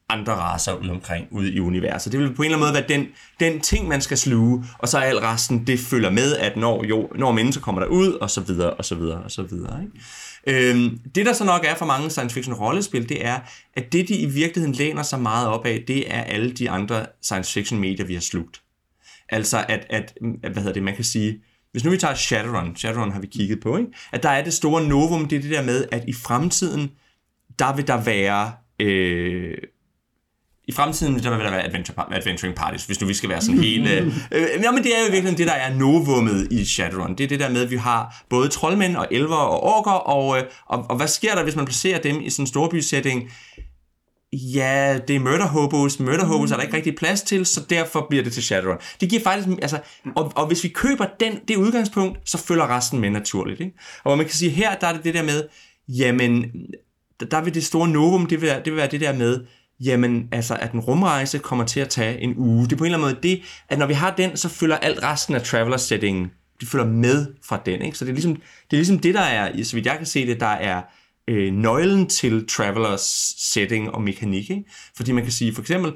andre raser ude omkring, ude i universet. Det vil på en eller anden måde være den, den ting, man skal sluge, og så er al resten, det følger med, at når, jo, når mennesker kommer der ud, og så videre, og så videre, og så videre. Ikke? Øhm, det, der så nok er for mange science fiction rollespil, det er, at det, de i virkeligheden læner sig meget op af, det er alle de andre science fiction medier, vi har slugt. Altså, at, at hvad hedder det, man kan sige, hvis nu vi tager Shadowrun, Shadowrun har vi kigget på, ikke? at der er det store novum, det er det der med, at i fremtiden, der vil der være øh, i fremtiden der vil der være adventure, adventuring parties, hvis nu vi skal være sådan hele... <laughs> Øh, ja, men det er jo virkelig det, der er novummet i Shadowrun. Det er det der med, at vi har både troldmænd og elver og orker, og, øh, og, og hvad sker der, hvis man placerer dem i sådan en storbysætning? Ja, det er murder hobos. Murder hobos er der ikke rigtig plads til, så derfor bliver det til Shadowrun. Det giver faktisk, altså, og, og hvis vi køber den, det udgangspunkt, så følger resten med naturligt. Ikke? Og hvor man kan sige, her der er det det der med, jamen, der vil det store novum, det vil, det vil være det der med, jamen altså, at en rumrejse kommer til at tage en uge. Det er på en eller anden måde det, at når vi har den, så følger alt resten af traveler-settingen, det følger med fra den. Ikke? Så det er, ligesom, det er ligesom det, der er, så vidt jeg kan se det, der er øh, nøglen til travelers setting og mekanik. Ikke? Fordi man kan sige, for eksempel,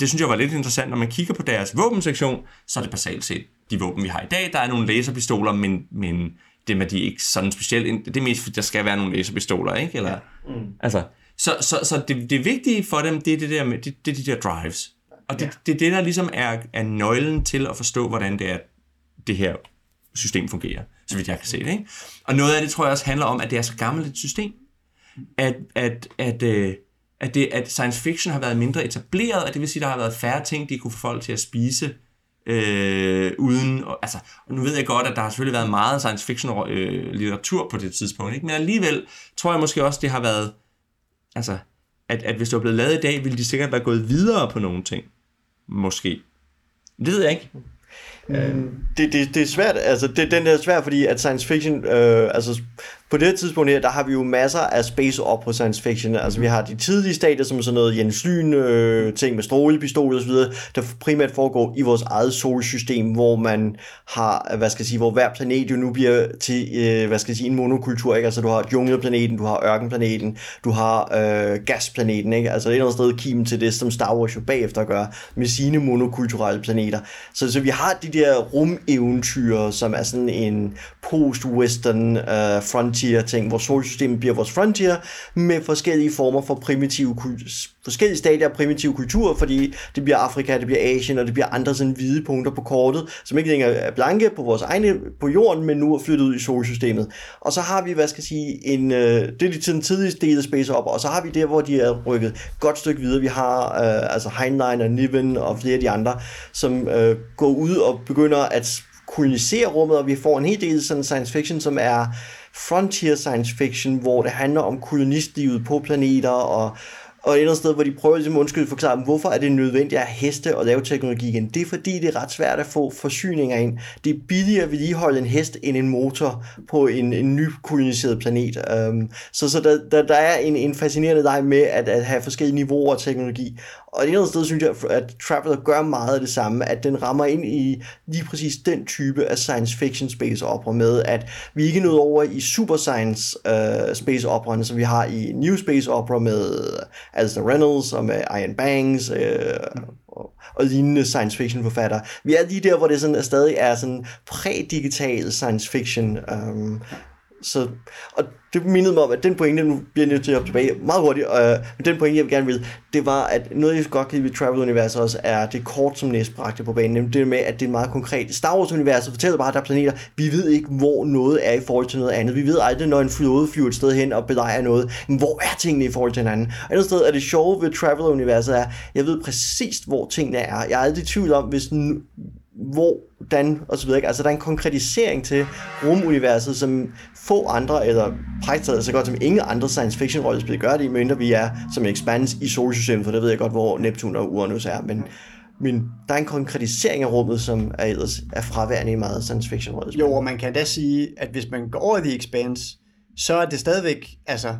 det synes jeg var lidt interessant, når man kigger på deres våbensektion, så er det basalt set de våben, vi har i dag. Der er nogle laserpistoler, men, men dem er de ikke sådan specielt. Det er mest, fordi der skal være nogle laserpistoler, ikke? Eller, mm. Altså, så, så, så det, det vigtige for dem, det er, det der med, det, det er de der drives. Og det, ja. det er det, der ligesom er, er nøglen til at forstå, hvordan det er, det her system fungerer, så vidt jeg kan se det. Ikke? Og noget af det tror jeg også handler om, at det er så gammelt et system, at, at, at, øh, at, det, at science fiction har været mindre etableret, og det vil sige, at der har været færre ting, de kunne få folk til at spise, øh, uden, og, altså, og nu ved jeg godt, at der har selvfølgelig været meget science fiction øh, litteratur på det tidspunkt, ikke? men alligevel tror jeg måske også, det har været altså, at, at hvis det var blevet lavet i dag, ville de sikkert være gået videre på nogle ting. Måske. Det ved jeg ikke. Mm. Det, det, det er svært, altså det, den er svært, fordi at science fiction, øh, altså på det tidspunkt her, der har vi jo masser af space opera science fiction. Altså vi har de tidlige stadier, som sådan noget Jens Lyn øh, ting med strålepistol og så videre, der primært foregår i vores eget solsystem, hvor man har, hvad skal jeg sige, hvor hver planet jo nu bliver til, øh, hvad skal jeg sige, en monokultur, ikke? Altså du har jungelplaneten, du har ørkenplaneten, du har øh, gasplaneten, ikke? Altså et eller andet sted kimen til det, som Star Wars jo bagefter gør med sine monokulturelle planeter. Så, så vi har de der rumeventyr, som er sådan en post-western øh, frontier frontier ting, hvor solsystemet bliver vores frontier, med forskellige former for primitive, forskellige stadier af primitive kultur, fordi det bliver Afrika, det bliver Asien, og det bliver andre sådan hvide punkter på kortet, som ikke længere er blanke på vores egne, på jorden, men nu er flyttet ud i solsystemet. Og så har vi, hvad skal jeg sige, en, øh, det er den tidligste del af Space op, og så har vi der, hvor de er rykket godt stykke videre. Vi har øh, altså Heinlein og Niven og flere af de andre, som øh, går ud og begynder at kolonisere rummet, og vi får en hel del sådan science fiction, som er frontier science fiction, hvor det handler om kolonistlivet på planeter og og et eller andet sted, hvor de prøver ligesom undskyld forklare, hvorfor er det nødvendigt at heste og lave teknologi igen. Det er fordi, det er ret svært at få forsyninger ind. Det er billigere at vedligeholde en hest end en motor på en, en ny koloniseret planet. Um, så så der, der, der er en, en fascinerende leg med at, at have forskellige niveauer af teknologi. Og det andet sted synes jeg, at Traveler gør meget af det samme, at den rammer ind i lige præcis den type af science fiction space opera med, at vi ikke er nået over i super science uh, space opera, som vi har i New Space Opera med Alistair Reynolds og med Ian Banks uh, og, og lignende science fiction forfattere. Vi er lige der, hvor det sådan, er stadig er sådan prædigital science fiction. Um, så, og det mindede mig om, at den pointe, nu bliver jeg nødt til at tilbage meget hurtigt, øh, men den pointe, jeg vil gerne vil, det var, at noget, jeg godt kan lide ved Travel-universet også, er det kort, som Næs bragte på banen, nemlig det med, at det er meget konkret. Star Wars-universet fortæller bare, at der er planeter. Vi ved ikke, hvor noget er i forhold til noget andet. Vi ved aldrig, når en flåde flyver et sted hen og belejrer noget, men hvor er tingene i forhold til hinanden? Og andet sted er det sjove ved Travel-universet er, jeg ved præcis, hvor tingene er. Jeg er aldrig i tvivl om, hvis hvordan, og så videre. Ikke? Altså, der er en konkretisering til rumuniverset, som få andre, eller prægtaget så godt som ingen andre science fiction rollespil gør det, mindre vi er som en i solsystemet, for det ved jeg godt, hvor Neptun og Uranus er, men, men der er en konkretisering af rummet, som er, ellers er fraværende i meget science fiction rollespil. Jo, og man kan da sige, at hvis man går over i The Expanse, så er det stadigvæk, altså,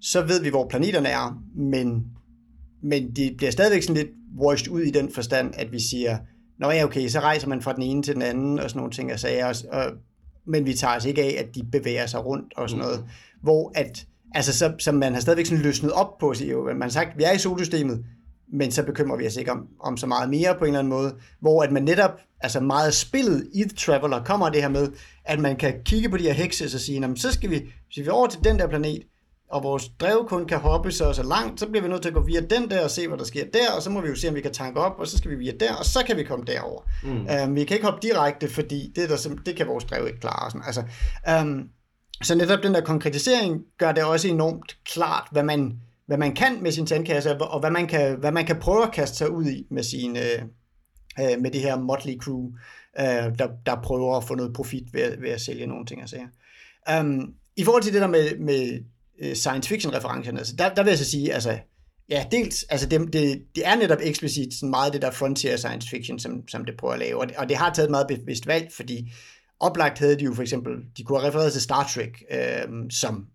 så ved vi, hvor planeterne er, men, men det bliver stadigvæk sådan lidt washed ud i den forstand, at vi siger, Nå ja, okay, så rejser man fra den ene til den anden, og sådan nogle ting og sager, og, og, men vi tager os ikke af, at de bevæger sig rundt og sådan noget, mm. hvor at, altså så, så man har stadigvæk sådan løsnet op på sig, jo, man har sagt, vi er i solsystemet, men så bekymrer vi os ikke om, om så meget mere på en eller anden måde, hvor at man netop, altså meget spillet i The Traveler, kommer det her med, at man kan kigge på de her hekse og sige, så skal vi, så vi over til den der planet, og vores drev kun kan hoppe så så langt, så bliver vi nødt til at gå via den der og se, hvad der sker der, og så må vi jo se, om vi kan tanke op, og så skal vi via der, og så kan vi komme derover. Mm. Um, vi kan ikke hoppe direkte, fordi det, der, det kan vores drev ikke klare. Sådan. Altså, um, så netop den der konkretisering gør det også enormt klart, hvad man, hvad man kan med sin sandkasse, og hvad man kan, hvad man kan prøve at kaste sig ud i med, sin, øh, øh, med det her motley crew, øh, der, der prøver at få noget profit ved, ved at sælge nogle ting og sager. Um, I forhold til det der med, med øh, science fiction referencerne, altså der, der vil jeg så sige, altså ja, dels, altså det, det, det er netop eksplicit sådan meget det der frontier science fiction, som, som det prøver at lave, og det, og det har taget et meget bevidst valg, fordi oplagt havde de jo for eksempel, de kunne have refereret til Star Trek, øh, som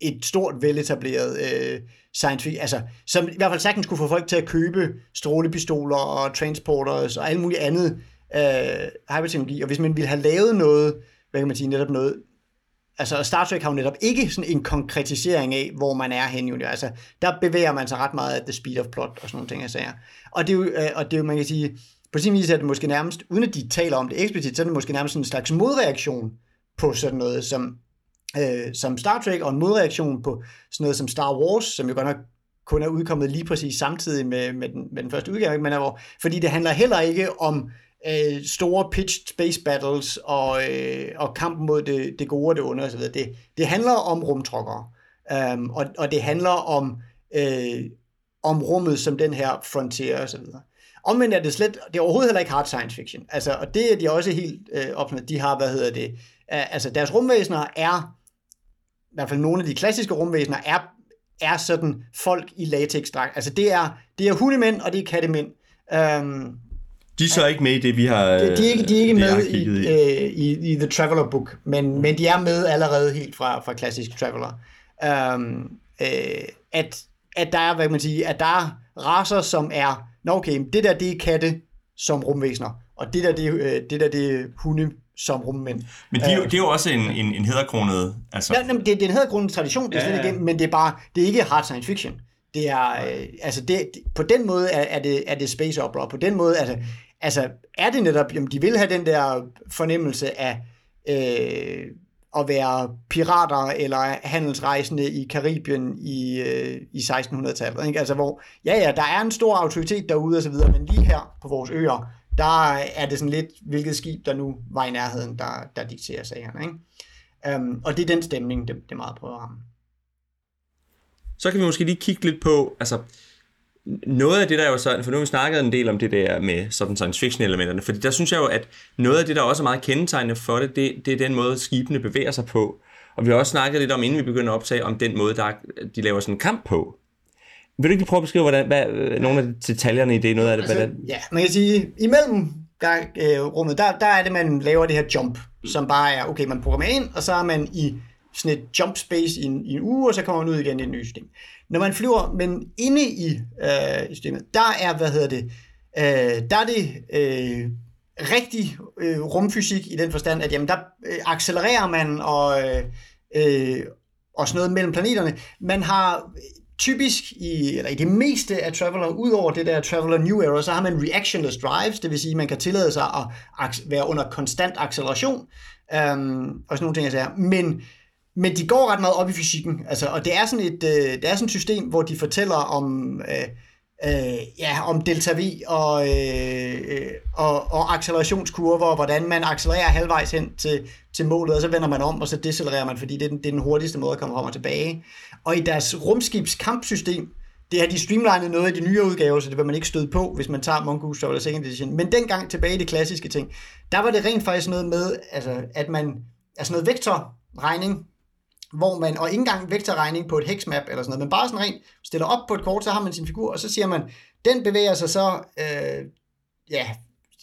et stort veletableret øh, science fiction, altså som i hvert fald sagtens kunne få folk til at købe strålepistoler og transporters og alt muligt andet øh, hyperteknologi, og hvis man ville have lavet noget, hvad kan man sige, netop noget altså Star Trek har jo netop ikke sådan en konkretisering af, hvor man er hen Jo. Altså, der bevæger man sig ret meget af the speed of plot og sådan nogle ting, jeg siger. Og det er jo, øh, og det er jo man kan sige, på sin vis er det måske nærmest, uden at de taler om det eksplicit, så er det måske nærmest en slags modreaktion på sådan noget som, øh, som Star Trek, og en modreaktion på sådan noget som Star Wars, som jo godt nok kun er udkommet lige præcis samtidig med, med, den, med den første udgave, men er, hvor, fordi det handler heller ikke om øh, store pitched space battles og, øh, og kampen mod det, det gode og det onde osv. Det, det handler om rumtrukkere, um, og, og det handler om, øh, om rummet som den her frontier osv. Omvendt er det slet, det er overhovedet heller ikke hard science fiction. Altså, og det er de også helt øh, opnået. De har, hvad hedder det, uh, altså deres rumvæsener er, i hvert fald nogle af de klassiske rumvæsener, er, er sådan folk i latex -dragt. Altså det er, det er hundemænd, og det er kattemænd. Um, øhm, de er så ikke med i det, vi har De, de er ikke, de er ikke med i, i. Øh, i, i The Traveler Book, men, men de er med allerede helt fra, fra klassisk Traveler. Um, øh, at, at der er, hvad kan man sige, at der er raser, som er, nå okay, det der, det er katte som rumvæsener, og det der, det, øh, det der, det er hunde som rummænd. Men det er, jo, det er jo også en, en, en hedderkronet... Altså... Ja, det, det er en hedderkronet tradition, det er ja, ja. Ikke, men det er bare, det er ikke hard science fiction. Det er, øh, altså det, på den måde er, er, det, er det space opera, på den måde er det, altså er det netop, jamen de vil have den der fornemmelse af øh, at være pirater eller handelsrejsende i Karibien i, øh, i 1600-tallet. Ikke? Altså hvor, ja ja, der er en stor autoritet derude og så videre, men lige her på vores øer, der er det sådan lidt, hvilket skib der nu var i nærheden, der, der dikterer sagerne. Ikke? Um, og det er den stemning, det, det er meget prøver at ramme. Så kan vi måske lige kigge lidt på, altså noget af det, der er jo sådan, for nu har vi snakket en del om det der med sådan science fiction elementerne, fordi der synes jeg jo, at noget af det, der også er meget kendetegnende for det, det, det er den måde, skibene bevæger sig på. Og vi har også snakket lidt om, inden vi begynder at optage, om den måde, der de laver sådan en kamp på. Vil du ikke prøve at beskrive, hvordan, hvad, nogle af detaljerne i det, noget af det? Altså, hvordan? Ja, man kan sige, imellem der, øh, rummet, der, der er det, man laver det her jump, som bare er, okay, man programmerer ind, og så er man i sådan et jump space i en, i en uge, og så kommer man ud igen i et nyt system. Når man flyver, men inde i øh, systemet, der er, hvad hedder det, øh, der er det øh, rigtig øh, rumfysik i den forstand, at jamen, der øh, accelererer man og, øh, øh, og sådan noget mellem planeterne. Man har typisk i, eller i det meste af Traveler, ud over det der Traveler New Era, så har man reactionless drives, det vil sige, at man kan tillade sig at være under konstant acceleration, øhm, og sådan nogle ting, jeg siger. Men men de går ret meget op i fysikken, altså, og det er sådan et, øh, det er sådan et system, hvor de fortæller om, øh, øh, ja, om delta V og, øh, øh, og, og accelerationskurver, og hvordan man accelererer halvvejs hen til, til målet, og så vender man om, og så decelererer man, fordi det er den, det er den hurtigste måde at komme frem og tilbage. Og i deres rumskibskampsystem, det har de streamlinet noget i de nye udgaver, så det vil man ikke støde på, hvis man tager Mongoose eller Second Edition. Men dengang tilbage i det klassiske ting, der var det rent faktisk noget med, altså, at man, altså noget vektorregning, hvor man, og ikke engang vektorregning på et hexmap eller sådan noget, men bare sådan rent stiller op på et kort, så har man sin figur, og så siger man, den bevæger sig så, øh, ja,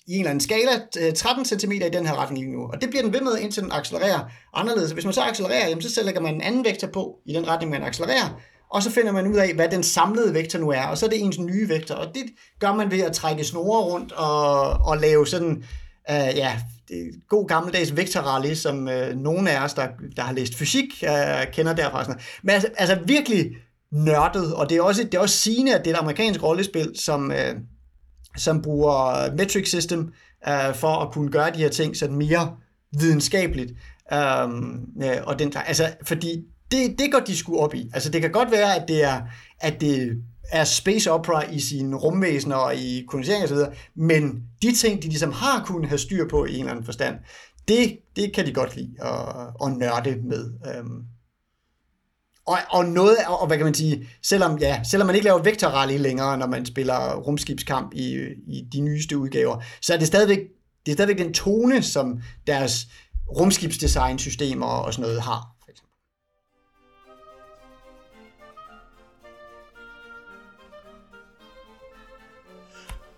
i en eller anden skala øh, 13 cm i den her retning lige nu. Og det bliver den ved med, indtil den accelererer anderledes. Hvis man så accelererer, jamen, så lægger man en anden vektor på i den retning, man accelererer, og så finder man ud af, hvad den samlede vektor nu er, og så er det ens nye vektor, og det gør man ved at trække snore rundt og, og lave sådan, uh, ja, god gammeldags vektorrally, som øh, uh, nogle af os, der, der har læst fysik, uh, kender derfra. Sådan Men altså, altså virkelig nørdet, og det er også, det er også sigende, at det er et amerikansk rollespil, som, uh, som bruger metric system uh, for at kunne gøre de her ting sådan mere videnskabeligt. Um, uh, og den, altså, fordi det, det går de sgu op i. Altså det kan godt være, at det er, at det er space opera i sine rumvæsener og i kolonisering osv., videre, men de ting, de ligesom har kunnet have styr på i en eller anden forstand, det, det kan de godt lide at, at nørde med. Um, og, og noget, og hvad kan man sige, selvom, ja, selvom man ikke laver vektorrally længere, når man spiller rumskibskamp i, i de nyeste udgaver, så er det stadigvæk, det er stadigvæk den tone, som deres rumskibsdesignsystemer og sådan noget har.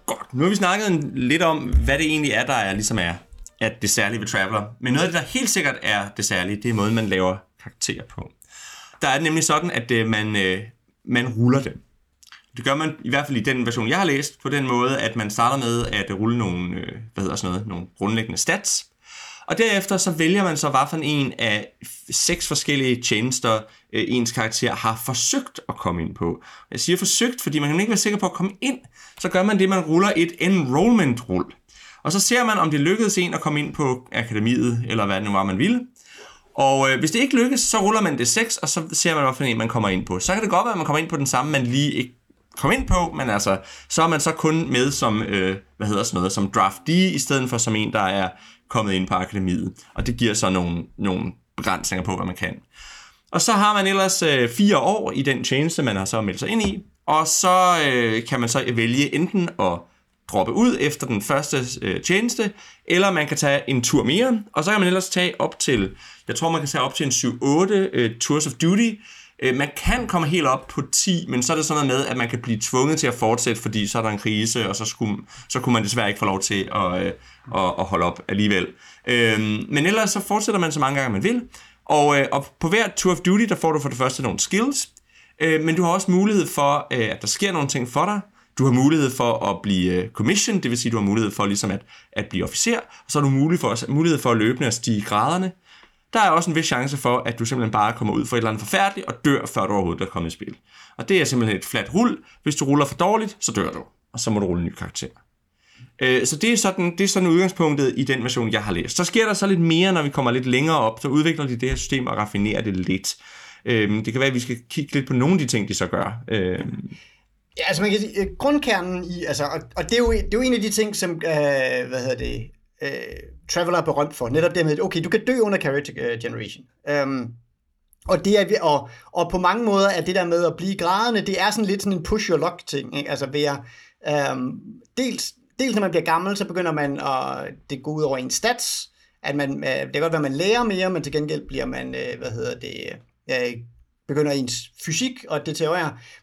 Godt. Nu har vi snakket lidt om, hvad det egentlig er, der er, ligesom er at det særlige ved Traveler. Men noget af det, der helt sikkert er det særlige, det er måden, man laver karakterer på. Der er det nemlig sådan, at øh, man, øh, man ruller dem. Det gør man i hvert fald i den version, jeg har læst, på den måde, at man starter med at rulle nogle, øh, hvad hedder sådan noget, nogle grundlæggende stats, og derefter så vælger man så, hvad for en af seks forskellige tjenester, øh, ens karakter har forsøgt at komme ind på. Jeg siger forsøgt, fordi man kan ikke være sikker på at komme ind. Så gør man det, man ruller et enrollment-rull. Og så ser man, om det lykkedes en at komme ind på akademiet, eller hvad det nu var, man ville. Og øh, hvis det ikke lykkes, så ruller man det 6, og så ser man, hvilken en man kommer ind på. Så kan det godt være, at man kommer ind på den samme, man lige ikke kom ind på, men altså, så er man så kun med som, øh, hvad hedder sådan noget, som draftee, i stedet for som en, der er kommet ind på akademiet. Og det giver så nogle, nogle begrænsninger på, hvad man kan. Og så har man ellers øh, fire år i den tjeneste, man har så meldt sig ind i, og så øh, kan man så vælge enten at droppe ud efter den første øh, tjeneste, eller man kan tage en tur mere, og så kan man ellers tage op til, jeg tror man kan tage op til en 7-8 øh, Tours of Duty, Øh, man kan komme helt op på 10, men så er det sådan noget med, at man kan blive tvunget til at fortsætte, fordi så er der en krise, og så, skulle, så kunne man desværre ikke få lov til at, øh, at, at holde op alligevel. Øh, men ellers så fortsætter man så mange gange, man vil. Og, øh, og på hver Tour of Duty, der får du for det første nogle skills, øh, men du har også mulighed for, at der sker nogle ting for dig. Du har mulighed for at blive commission, det vil sige, du har mulighed for ligesom at, at blive officer, og så har du mulighed for, mulighed for at løbende at stige graderne der er også en vis chance for, at du simpelthen bare kommer ud for et eller andet forfærdeligt og dør, før du overhovedet er kommet i spil. Og det er simpelthen et fladt rull. Hvis du ruller for dårligt, så dør du, og så må du rulle en ny karakter. Øh, så det er, sådan, det er sådan udgangspunktet i den version, jeg har læst. Så sker der så lidt mere, når vi kommer lidt længere op, så udvikler de det her system og raffinerer det lidt. Øh, det kan være, at vi skal kigge lidt på nogle af de ting, de så gør. Øh, Ja, altså man kan sige, øh, grundkernen i, altså, og, og det, er jo, det er jo en af de ting, som, øh, hvad hedder det, øh, Traveler er berømt for. Netop det med, okay, du kan dø under character øh, generation. Um, og, det er, og, og på mange måder er det der med at blive grædende, det er sådan lidt sådan en push your luck ting. Ikke? Altså ved at, um, dels, dels når man bliver gammel, så begynder man at det går ud over ens stats, at man, øh, det kan godt være, at man lærer mere, men til gengæld bliver man, øh, hvad hedder det, begynder ens fysik og det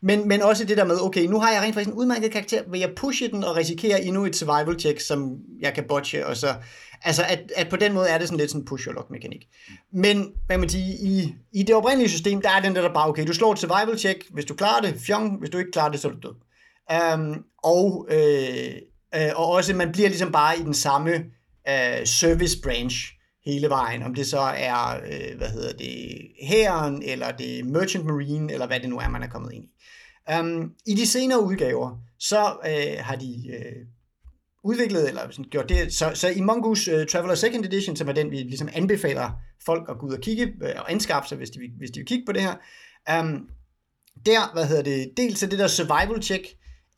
men, men også det der med, okay, nu har jeg rent faktisk en udmærket karakter, vil jeg pushe den og risikere endnu et survival check, som jeg kan botche, og så, altså at, at på den måde er det sådan lidt sådan push your luck mekanik. Men, hvad man sige, i, i det oprindelige system, der er den der, der bare, okay, du slår et survival check, hvis du klarer det, fjong, hvis du ikke klarer det, så er du død. Um, og, øh, øh, og også, man bliver ligesom bare i den samme øh, service branch, hele vejen, om det så er, øh, hvad hedder det, hæren, eller det Merchant Marine, eller hvad det nu er, man er kommet ind i. Um, I de senere udgaver, så øh, har de øh, udviklet, eller sådan, gjort det, så, så i Mongoose øh, uh, Traveler Second Edition, som er den, vi ligesom anbefaler folk at gå ud og kigge øh, og anskaffe sig, hvis de, hvis de vil kigge på det her, um, der, hvad hedder det, dels er det der survival check,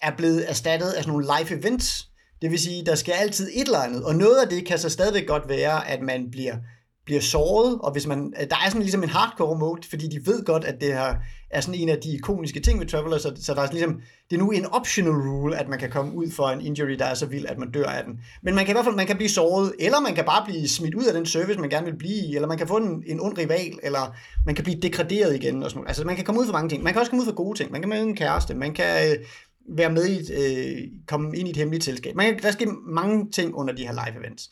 er blevet erstattet af sådan nogle life events, det vil sige, der skal altid et eller andet, og noget af det kan så stadigvæk godt være, at man bliver bliver såret, og hvis man, der er sådan ligesom en hardcore mode, fordi de ved godt, at det her er sådan en af de ikoniske ting ved Traveler, så, så der er ligesom, det er nu en optional rule, at man kan komme ud for en injury, der er så vild, at man dør af den. Men man kan i hvert fald man kan blive såret, eller man kan bare blive smidt ud af den service, man gerne vil blive i, eller man kan få en, en ond rival, eller man kan blive degraderet igen. Og sådan noget. Altså man kan komme ud for mange ting. Man kan også komme ud for gode ting. Man kan møde en kæreste, man kan øh, være med i et, øh, komme ind i et hemmeligt selskab. Man kan, der sker mange ting under de her live events.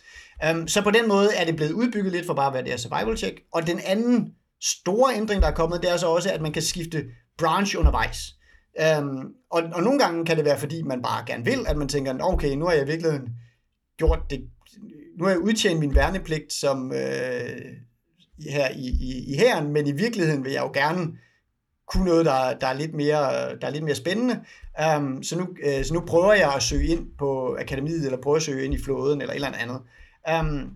Um, så på den måde er det blevet udbygget lidt for bare at være det her survival check. Og den anden store ændring, der er kommet, det er så også, at man kan skifte branch undervejs. Um, og, og nogle gange kan det være, fordi man bare gerne vil, at man tænker, okay, nu har jeg virkelig gjort det, nu har jeg udtjent min værnepligt som øh, her i, i, i herren, men i virkeligheden vil jeg jo gerne kunne noget, der, der, er, lidt mere, der er lidt mere spændende. Um, så, nu, uh, så nu prøver jeg at søge ind på akademiet, eller prøver at søge ind i flåden, eller et eller andet. Um,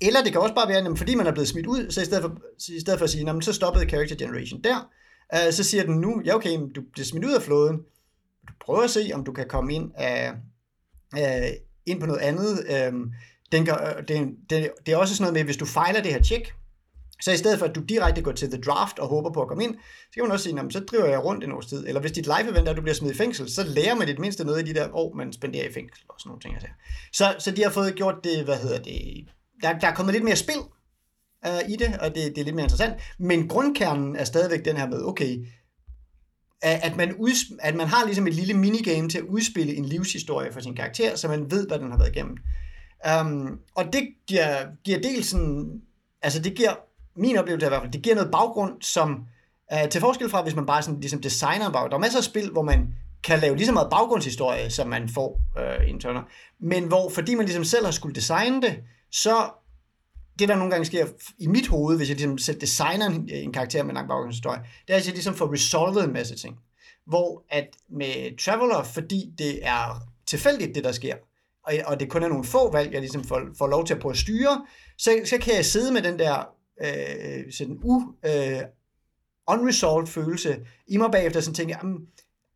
eller det kan også bare være, at fordi man er blevet smidt ud, så i stedet for, i stedet for at sige, så stoppede character generation der, uh, så siger den nu, ja okay, du bliver smidt ud af flåden, du prøver at se, om du kan komme ind, af, uh, ind på noget andet. Um, den kan, det, det, det er også sådan noget med, hvis du fejler det her check, så i stedet for, at du direkte går til The Draft og håber på at komme ind, så kan man også sige, så driver jeg rundt en års tid. Eller hvis dit live event er, at du bliver smidt i fængsel, så lærer man det mindste noget i de der år, man spenderer i fængsel og sådan nogle ting. Så, så de har fået gjort det, hvad hedder det, der, der er kommet lidt mere spil uh, i det, og det, det er lidt mere interessant. Men grundkernen er stadigvæk den her med, okay, at man, udsp- at man har ligesom et lille minigame til at udspille en livshistorie for sin karakter, så man ved, hvad den har været igennem. Um, og det giver, giver dels sådan, altså det giver min oplevelse er i hvert fald, det giver noget baggrund, som øh, til forskel fra, hvis man bare sådan, ligesom designer en baggrund. Der er masser af spil, hvor man kan lave lige så meget baggrundshistorie, som man får øh, i en turner. Men hvor, fordi man ligesom selv har skulle designe det, så det der nogle gange sker i mit hoved, hvis jeg ligesom selv designer en, øh, en karakter med en lang baggrundshistorie, det er, at jeg ligesom får resolvet en masse ting. Hvor at med Traveler, fordi det er tilfældigt, det der sker, og, og det kun er nogle få valg, jeg ligesom får, får lov til at prøve at styre, så, så kan jeg sidde med den der øh, sådan u, øh, unresolved følelse i mig bagefter, sådan tænker jeg,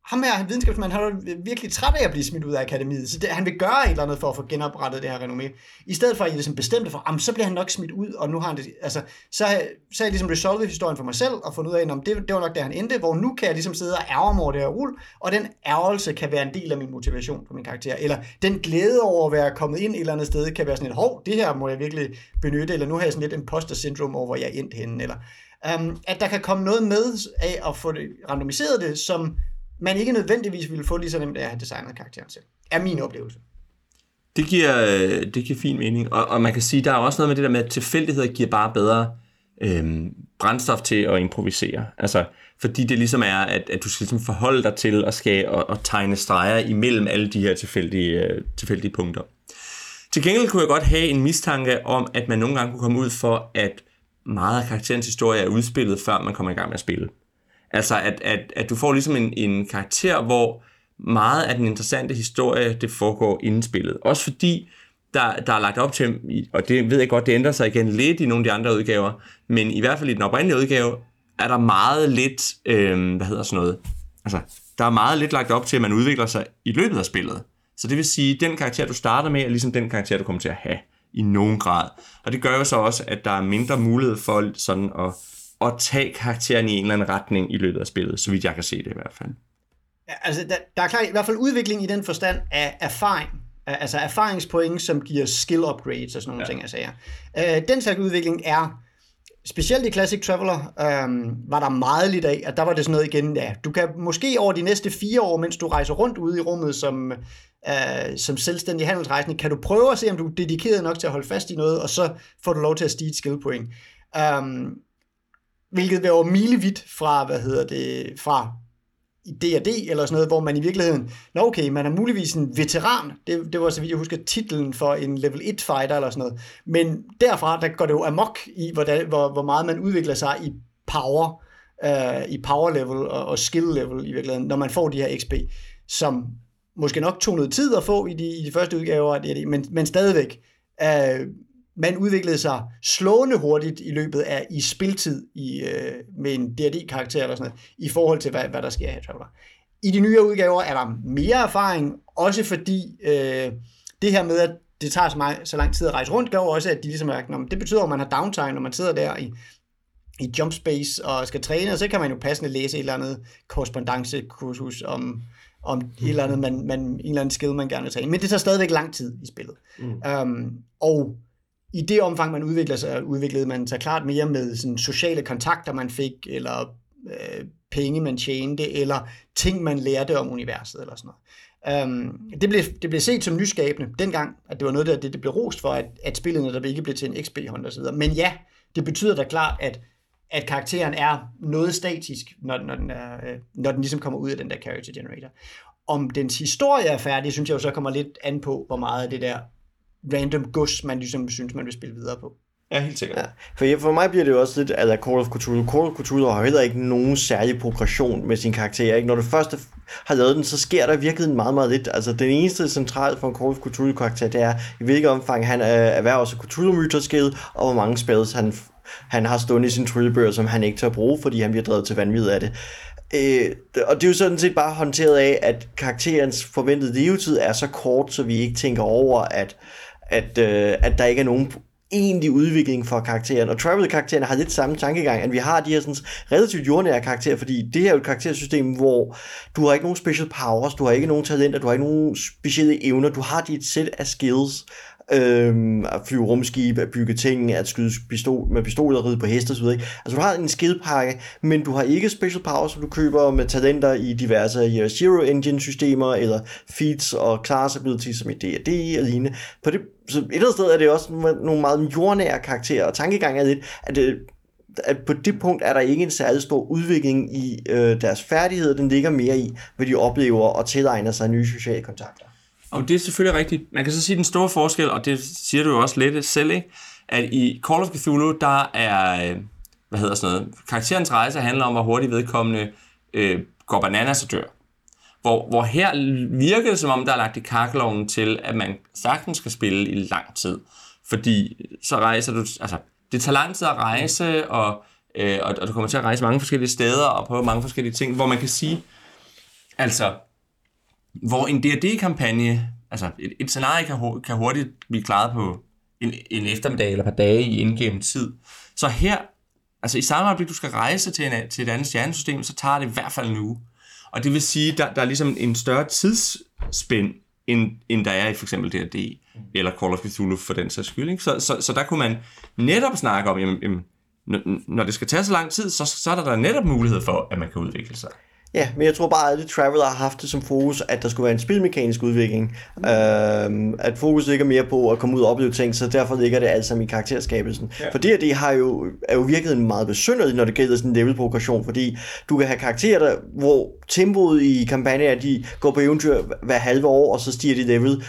ham her, videnskabsmand, han er virkelig træt af at blive smidt ud af akademiet, så det, han vil gøre et eller andet for at få genoprettet det her renommé. I stedet for at jeg ligesom bestemte for, jamen, så bliver han nok smidt ud, og nu har han det, altså, så, så har jeg ligesom resolvet historien for mig selv, og fundet ud af, om det, det var nok der han endte, hvor nu kan jeg ligesom sidde og ærge mig over det her rul, og den ærgelse kan være en del af min motivation for min karakter, eller den glæde over at være kommet ind et eller andet sted, kan være sådan et, hov, det her må jeg virkelig benytte, eller nu har jeg sådan lidt imposter syndrom over, hvor jeg endte henne, eller um, at der kan komme noget med af at få det randomiseret det, som man ikke nødvendigvis ville få lige så nemt af at have designet karakteren selv. Er min oplevelse. Det giver, øh, det giver fin mening, og, og man kan sige, der er også noget med det der med, at tilfældigheder giver bare bedre øhm, brændstof til at improvisere. Altså, fordi det ligesom er, at, at du skal ligesom forholde dig til at, skal, og, og tegne streger imellem alle de her tilfældige, øh, tilfældige punkter. Til gengæld kunne jeg godt have en mistanke om, at man nogle gange kunne komme ud for, at meget af karakterens historie er udspillet, før man kommer i gang med at spille. Altså, at, at, at du får ligesom en, en karakter, hvor meget af den interessante historie, det foregår inden spillet. Også fordi, der, der er lagt op til, og det ved jeg godt, det ændrer sig igen lidt i nogle af de andre udgaver, men i hvert fald i den oprindelige udgave, er der meget lidt, øh, hvad hedder sådan noget, altså, der er meget lidt lagt op til, at man udvikler sig i løbet af spillet. Så det vil sige, at den karakter, du starter med, er ligesom den karakter, du kommer til at have i nogen grad. Og det gør jo så også, at der er mindre mulighed for sådan at at tage karakteren i en eller anden retning i løbet af spillet, så vidt jeg kan se det i hvert fald. Ja, altså, der, der er klart i hvert fald udvikling i den forstand af erfaring. Altså erfaringspoint, som giver skill upgrades og sådan nogle ja. ting, jeg siger. Øh, den slags udvikling er, specielt i Classic Traveler, øhm, var der meget lidt af, at der var det sådan noget igen, ja, du kan måske over de næste fire år, mens du rejser rundt ude i rummet som, øh, som selvstændig handelsrejsende, kan du prøve at se, om du er dedikeret nok til at holde fast i noget, og så får du lov til at stige et skill point. Um, hvilket var milevidt fra, hvad hedder det, fra D&D eller sådan noget, hvor man i virkeligheden, nå okay, man er muligvis en veteran, det, det var så vidt jeg husker titlen for en level 1 fighter eller sådan noget, men derfra, der går det jo amok i, hvordan, hvor, hvor meget man udvikler sig i power, øh, i power level og, og skill level i virkeligheden, når man får de her XP, som måske nok tog noget tid at få i de, i de første udgaver af D&D, men, men stadigvæk, øh, man udviklede sig slående hurtigt i løbet af i spiltid i, øh, med en D&D-karakter eller sådan noget, i forhold til, hvad, hvad der sker her i Traveler. I de nye udgaver er der mere erfaring, også fordi øh, det her med, at det tager så, meget, så lang tid at rejse rundt, gør også, at de ligesom er, når, det betyder, at man har downtime, når man sidder der i, i jump space og skal træne, og så kan man jo passende læse et eller andet korrespondancekursus om, om et eller andet, man, man, en eller anden skill, man gerne vil træne. Men det tager stadigvæk lang tid i spillet. Mm. Um, og i det omfang, man udvikler sig, udviklede man sig klart mere med sådan sociale kontakter, man fik, eller øh, penge, man tjente, eller ting, man lærte om universet, eller sådan noget. Øhm, det, blev, det blev set som nyskabende dengang, at det var noget, der det, det blev rost for, at, at spillet netop ikke blev til en XP-hånd osv. Men ja, det betyder da klart, at, at karakteren er noget statisk, når, når, den er, øh, når den ligesom kommer ud af den der character generator. Om dens historie er færdig, synes jeg jo så kommer lidt an på, hvor meget af det der random gods, man ligesom synes, man vil spille videre på. Ja, helt sikkert. Ja. For, for mig bliver det jo også lidt af Call of Cthulhu. Call of Cthulhu har heller ikke nogen særlig progression med sin karakter. Ikke? Når du først har lavet den, så sker der virkelig meget, meget lidt. Altså, den eneste central for en Call of Cthulhu-karakter, det er, i hvilket omfang han erhverver sig Cthulhu-myterskede, og hvor mange spells han, han har stående i sin tryllebøger, som han ikke tør bruge, fordi han bliver drevet til vanvid af det. Øh, og det er jo sådan set bare håndteret af, at karakterens forventede levetid er så kort, så vi ikke tænker over, at, at, øh, at der ikke er nogen egentlig udvikling for karakteren. Og Travel-karakteren har lidt samme tankegang, at vi har de her sådan, relativt jordnære karakterer, fordi det her er jo et karaktersystem, hvor du har ikke nogen special powers, du har ikke nogen talenter, du har ikke nogen specielle evner, du har dit sæt af skills, øhm, at flyve rumskib, at bygge ting, at skyde pistol, med pistoler, ride på heste osv. Altså du har en skillpakke, men du har ikke special powers, som du køber med talenter i diverse Zero Engine systemer, eller feats og class abilities som i D&D og lignende. På det, så et eller andet sted er det også nogle meget jordnære karakterer, og tankegang er lidt, at det, at på det punkt er der ikke en særlig stor udvikling i øh, deres færdigheder, den ligger mere i, hvad de oplever og tilegner sig nye sociale kontakter. Og det er selvfølgelig rigtigt. Man kan så sige den store forskel, og det siger du jo også lidt selv, ikke? at i Call of Cthulhu, der er, øh, hvad hedder sådan noget, karakterens rejse handler om, hvor hurtigt vedkommende øh, går bananas og dør. Hvor, hvor her virker det som om, der er lagt i kakkeloven til, at man sagtens skal spille i lang tid. Fordi så rejser du, altså det tager lang tid at rejse, og, øh, og, og du kommer til at rejse mange forskellige steder og prøve mange forskellige ting, hvor man kan sige, altså hvor en D&D-kampagne, altså et, et scenarie kan, kan hurtigt blive klaret på en, en eftermiddag eller et par dage i indgennem tid. Så her, altså i samme øjeblik, du skal rejse til, en, til et andet stjernesystem, så tager det i hvert fald nu. Og det vil sige, der, der er ligesom en større tidsspænd, end, end der er i for eksempel D&D, eller Call of Cthulhu for den sags skyld. Ikke? Så, så, så der kunne man netop snakke om, jamen, jamen, når det skal tage så lang tid, så, så er der, der netop mulighed for, at man kan udvikle sig. Ja, men jeg tror bare, at alle Traveler har haft det som fokus, at der skulle være en spilmekanisk udvikling. Mm. Øhm, at fokus ligger mere på at komme ud og opleve ting, så derfor ligger det alt sammen i karakterskabelsen. Ja. For det her, det har jo, er jo virkelig meget besynderligt, når det gælder sådan en level-progression, fordi du kan have karakterer, der, hvor tempoet i kampagnen at de går på eventyr hver halve år, og så stiger de level øh,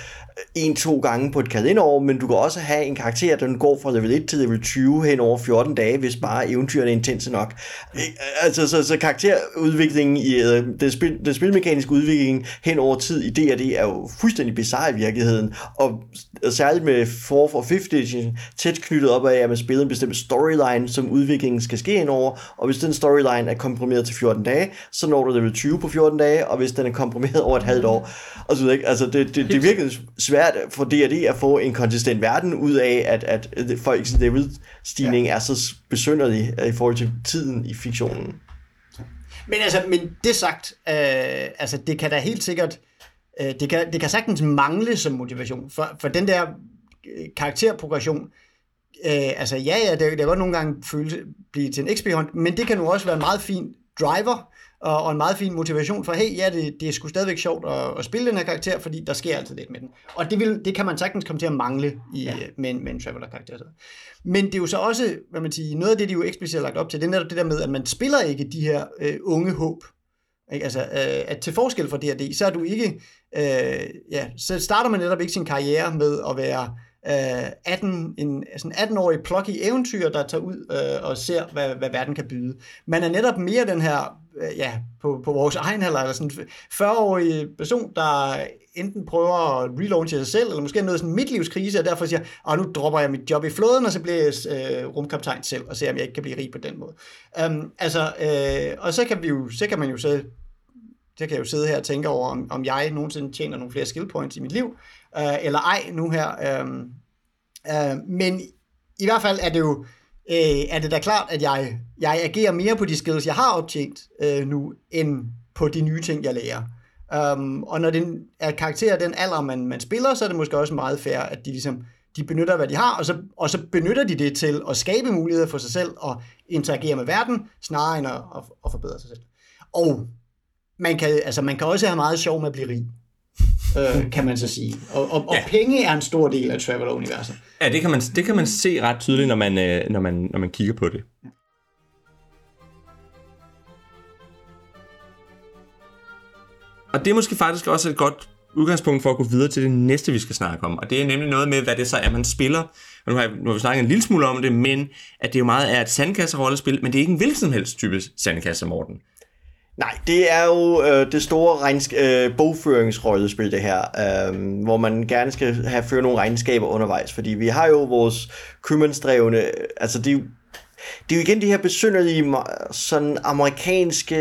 en-to gange på et kalenderår, men du kan også have en karakter, der går fra level 1 til level 20 hen over 14 dage, hvis bare eventyrene er intense nok. Øh, øh, altså, så, så karakterudviklingen i uh, den, spil, den spilmekaniske udvikling hen over tid i D&D er jo fuldstændig bizarre i virkeligheden, og særligt med 4 for 5th edition, tæt knyttet op af, at man spiller en bestemt storyline, som udviklingen skal ske ind over, og hvis den storyline er komprimeret til 14 dage, så når du level 20 på 14 dage, og hvis den er komprimeret over et halvt år, og så ikke, altså det, det, det virkelig svært for D&D at få en konsistent verden ud af, at, at folks level-stigning ja. er så besynderlig i forhold til tiden i fiktionen. Men altså, men det sagt, øh, altså det kan da helt sikkert, øh, det, kan, det kan sagtens mangle som motivation, for, for den der øh, karakterprogression, øh, altså ja, ja, det, det kan godt nogle gange føles, blive til en XP-hånd, men det kan nu også være en meget fin driver, og, og en meget fin motivation for, hey, ja, det, det er sgu stadigvæk sjovt at, at spille den her karakter, fordi der sker altid lidt med den. Og det, vil, det kan man sagtens komme til at mangle i, ja. med, med en Traveler-karakter. Men det er jo så også, hvad man siger, noget af det, de jo eksplicit har lagt op til, det er netop det der med, at man spiller ikke de her øh, unge håb. Ikke? Altså, øh, at til forskel fra D&D, så er du ikke, øh, ja, så starter man netop ikke sin karriere med at være Øh, 18, en sådan 18-årig plucky eventyr, der tager ud øh, og ser, hvad, hvad verden kan byde. Man er netop mere den her, øh, ja, på, på vores egen alder, eller sådan 40-årig person, der enten prøver at relaunche sig selv, eller måske noget sådan midtlivskrise, og derfor siger, at nu dropper jeg mit job i flåden, og så bliver jeg øh, rumkaptajn selv, og ser, om jeg ikke kan blive rig på den måde. Um, altså, øh, og så kan, vi jo, så kan man jo så så kan jeg jo sidde her og tænke over, om, om jeg nogensinde tjener nogle flere skill points i mit liv, øh, eller ej nu her. Øh, øh, men i hvert fald er det jo, øh, er det da klart, at jeg, jeg agerer mere på de skills, jeg har optjent øh, nu, end på de nye ting, jeg lærer. Um, og når den er karakter den alder, man, man spiller, så er det måske også meget fair, at de ligesom de benytter, hvad de har, og så, og så benytter de det til at skabe muligheder for sig selv og interagere med verden, snarere end at, at, at forbedre sig selv. Og man kan, altså, man kan også have meget sjov med at blive rig, øh, kan man så sige. Og, og, og ja. penge er en stor del af Traveler-universet. Ja, det kan man, det kan man se ret tydeligt, når man, øh, når man, når man kigger på det. Og det er måske faktisk også et godt udgangspunkt for at gå videre til det næste, vi skal snakke om. Og det er nemlig noget med, hvad det så er, man spiller. Og nu har, jeg, nu har vi snakket en lille smule om det, men at det jo meget er et sandkasserollespil, men det er ikke en hvilken som helst type sandkasse, Morten. Nej, det er jo øh, det store regnsk- øh, bogføringsrollespil, det her, øh, hvor man gerne skal have føre nogle regnskaber undervejs, fordi vi har jo vores købmandsdrevne, altså det er det er jo igen det her besynderlige sådan amerikanske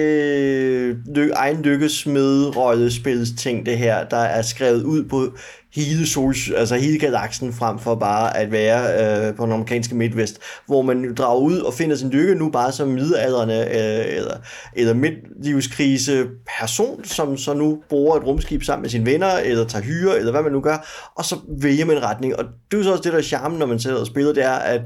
ly- egen lykkesmed rollespils ting det her, der er skrevet ud på hele, sols, altså hele galaksen frem for bare at være øh, på den amerikanske midtvest, hvor man drager ud og finder sin lykke nu bare som midaldrende øh, eller, eller midtlivskrise person, som så nu bruger et rumskib sammen med sine venner, eller tager hyre, eller hvad man nu gør, og så vælger man en retning. Og det er så også det, der er charmen, når man sidder og spiller, det er, at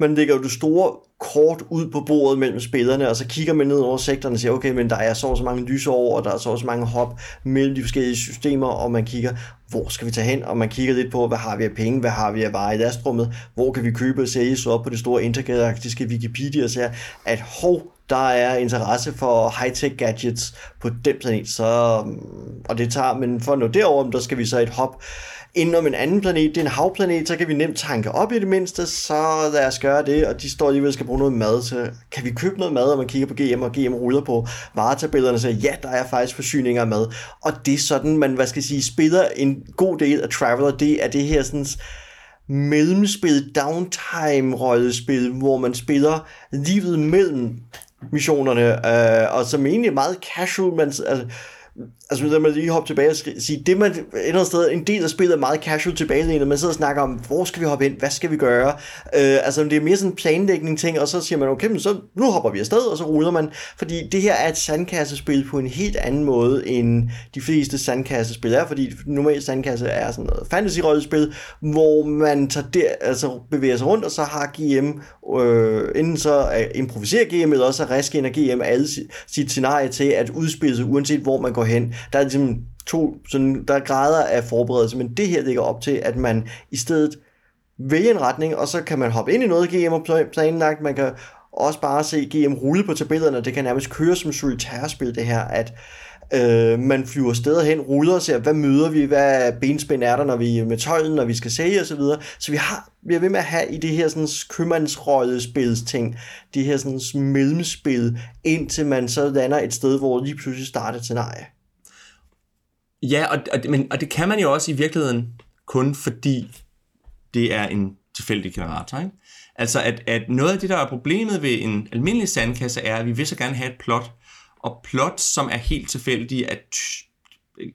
man lægger jo det store kort ud på bordet mellem spillerne, og så kigger man ned over sektoren og siger, okay, men der er så så mange over og der er så så mange hop mellem de forskellige systemer, og man kigger, hvor skal vi tage hen, og man kigger lidt på, hvad har vi af penge, hvad har vi af varer i lastrummet, hvor kan vi købe og sælge, så op på det store intergalaktiske Wikipedia og siger, at hov, der er interesse for high-tech gadgets på den planet, så, og det tager, men for at nå derover, der skal vi så et hop inden om en anden planet, det er en havplanet, så kan vi nemt tanke op i det mindste, så lad os gøre det, og de står alligevel skal bruge noget mad, så kan vi købe noget mad, og man kigger på GM, og GM ruller på varetabellerne og siger, ja, der er faktisk forsyninger af mad, og det er sådan, man, hvad skal jeg sige, spiller en god del af Traveler, det er det her sådan, mellemspil, downtime-rollespil, hvor man spiller livet mellem missionerne, øh, og som egentlig er meget casual, man, altså, altså lad man lige hoppe tilbage og sige, det man et andet sted, en del af spillet er meget casual tilbage, man sidder og snakker om, hvor skal vi hoppe ind, hvad skal vi gøre, øh, altså det er mere sådan en planlægning ting, og så siger man, okay, men så nu hopper vi afsted, og så ruller man, fordi det her er et sandkassespil på en helt anden måde, end de fleste sandkassespil er, fordi normalt sandkasse er sådan noget fantasy-rollespil, hvor man tager der, altså bevæger sig rundt, og så har GM, øh, enten så øh, improviserer GM, eller også reskinder GM alle sit scenarie til at udspille sig, uanset hvor man går hen. Der er ligesom to, sådan, der er grader af forberedelse, men det her ligger op til, at man i stedet vælger en retning, og så kan man hoppe ind i noget, GM og planlagt, man kan også bare se GM rulle på tabellerne, det kan nærmest køre som solitærspil det her, at øh, man flyver steder hen, ruder og ser, hvad møder vi, hvad benspænd er der, når vi er med tøjlen, når vi skal sælge osv. Så, videre. så vi har vi er ved med at have i det her sådan købmandsrollespils ting, det her sådan mellemspil, indtil man så lander et sted, hvor lige pludselig starter et scenarie. Ja, og, og, men, og det kan man jo også i virkeligheden kun fordi det er en tilfældig generator. Ikke? Altså at, at noget af det, der er problemet ved en almindelig sandkasse, er, at vi vil så gerne have et plot, og plot, som er helt tilfældige, er,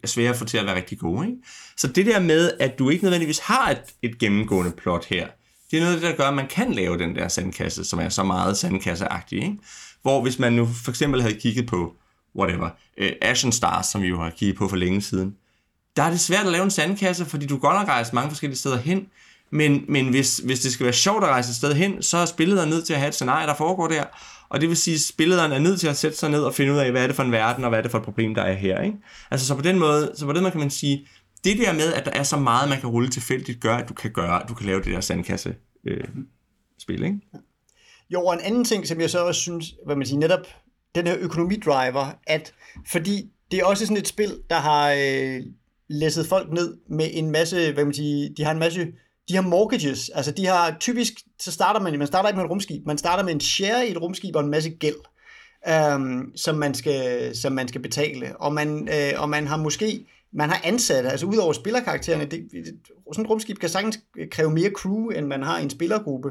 er svære at få til at være rigtig gode. Ikke? Så det der med, at du ikke nødvendigvis har et, et gennemgående plot her, det er noget af det, der gør, at man kan lave den der sandkasse, som er så meget sandkasseagtig. Ikke? Hvor hvis man nu for eksempel havde kigget på whatever, uh, Ashen Stars, som vi jo har kigget på for længe siden, der er det svært at lave en sandkasse, fordi du godt har rejst mange forskellige steder hen, men, men hvis, hvis det skal være sjovt at rejse et sted hen, så er spillet nødt til at have et scenarie, der foregår der, og det vil sige, at spillederen er nødt til at sætte sig ned og finde ud af, hvad er det for en verden, og hvad er det for et problem, der er her. Ikke? Altså, så på den måde, så på den måde kan man sige, det der med, at der er så meget, man kan rulle tilfældigt, gør, at du kan gøre, du kan lave det der sandkasse øh, spil, ikke? Jo, og en anden ting, som jeg så også synes, hvad man siger, netop den her økonomidriver, at fordi det er også sådan et spil, der har øh, læsset folk ned med en masse, hvad man siger, de har en masse de har mortgages, altså de har typisk, så starter man, man starter ikke med et rumskib, man starter med en share i et rumskib og en masse gæld, øhm, som, man skal, som man skal betale, og man, øh, og man har måske, man har ansatte, altså udover spillerkaraktererne, det, sådan et rumskib kan sagtens kræve mere crew, end man har i en spillergruppe,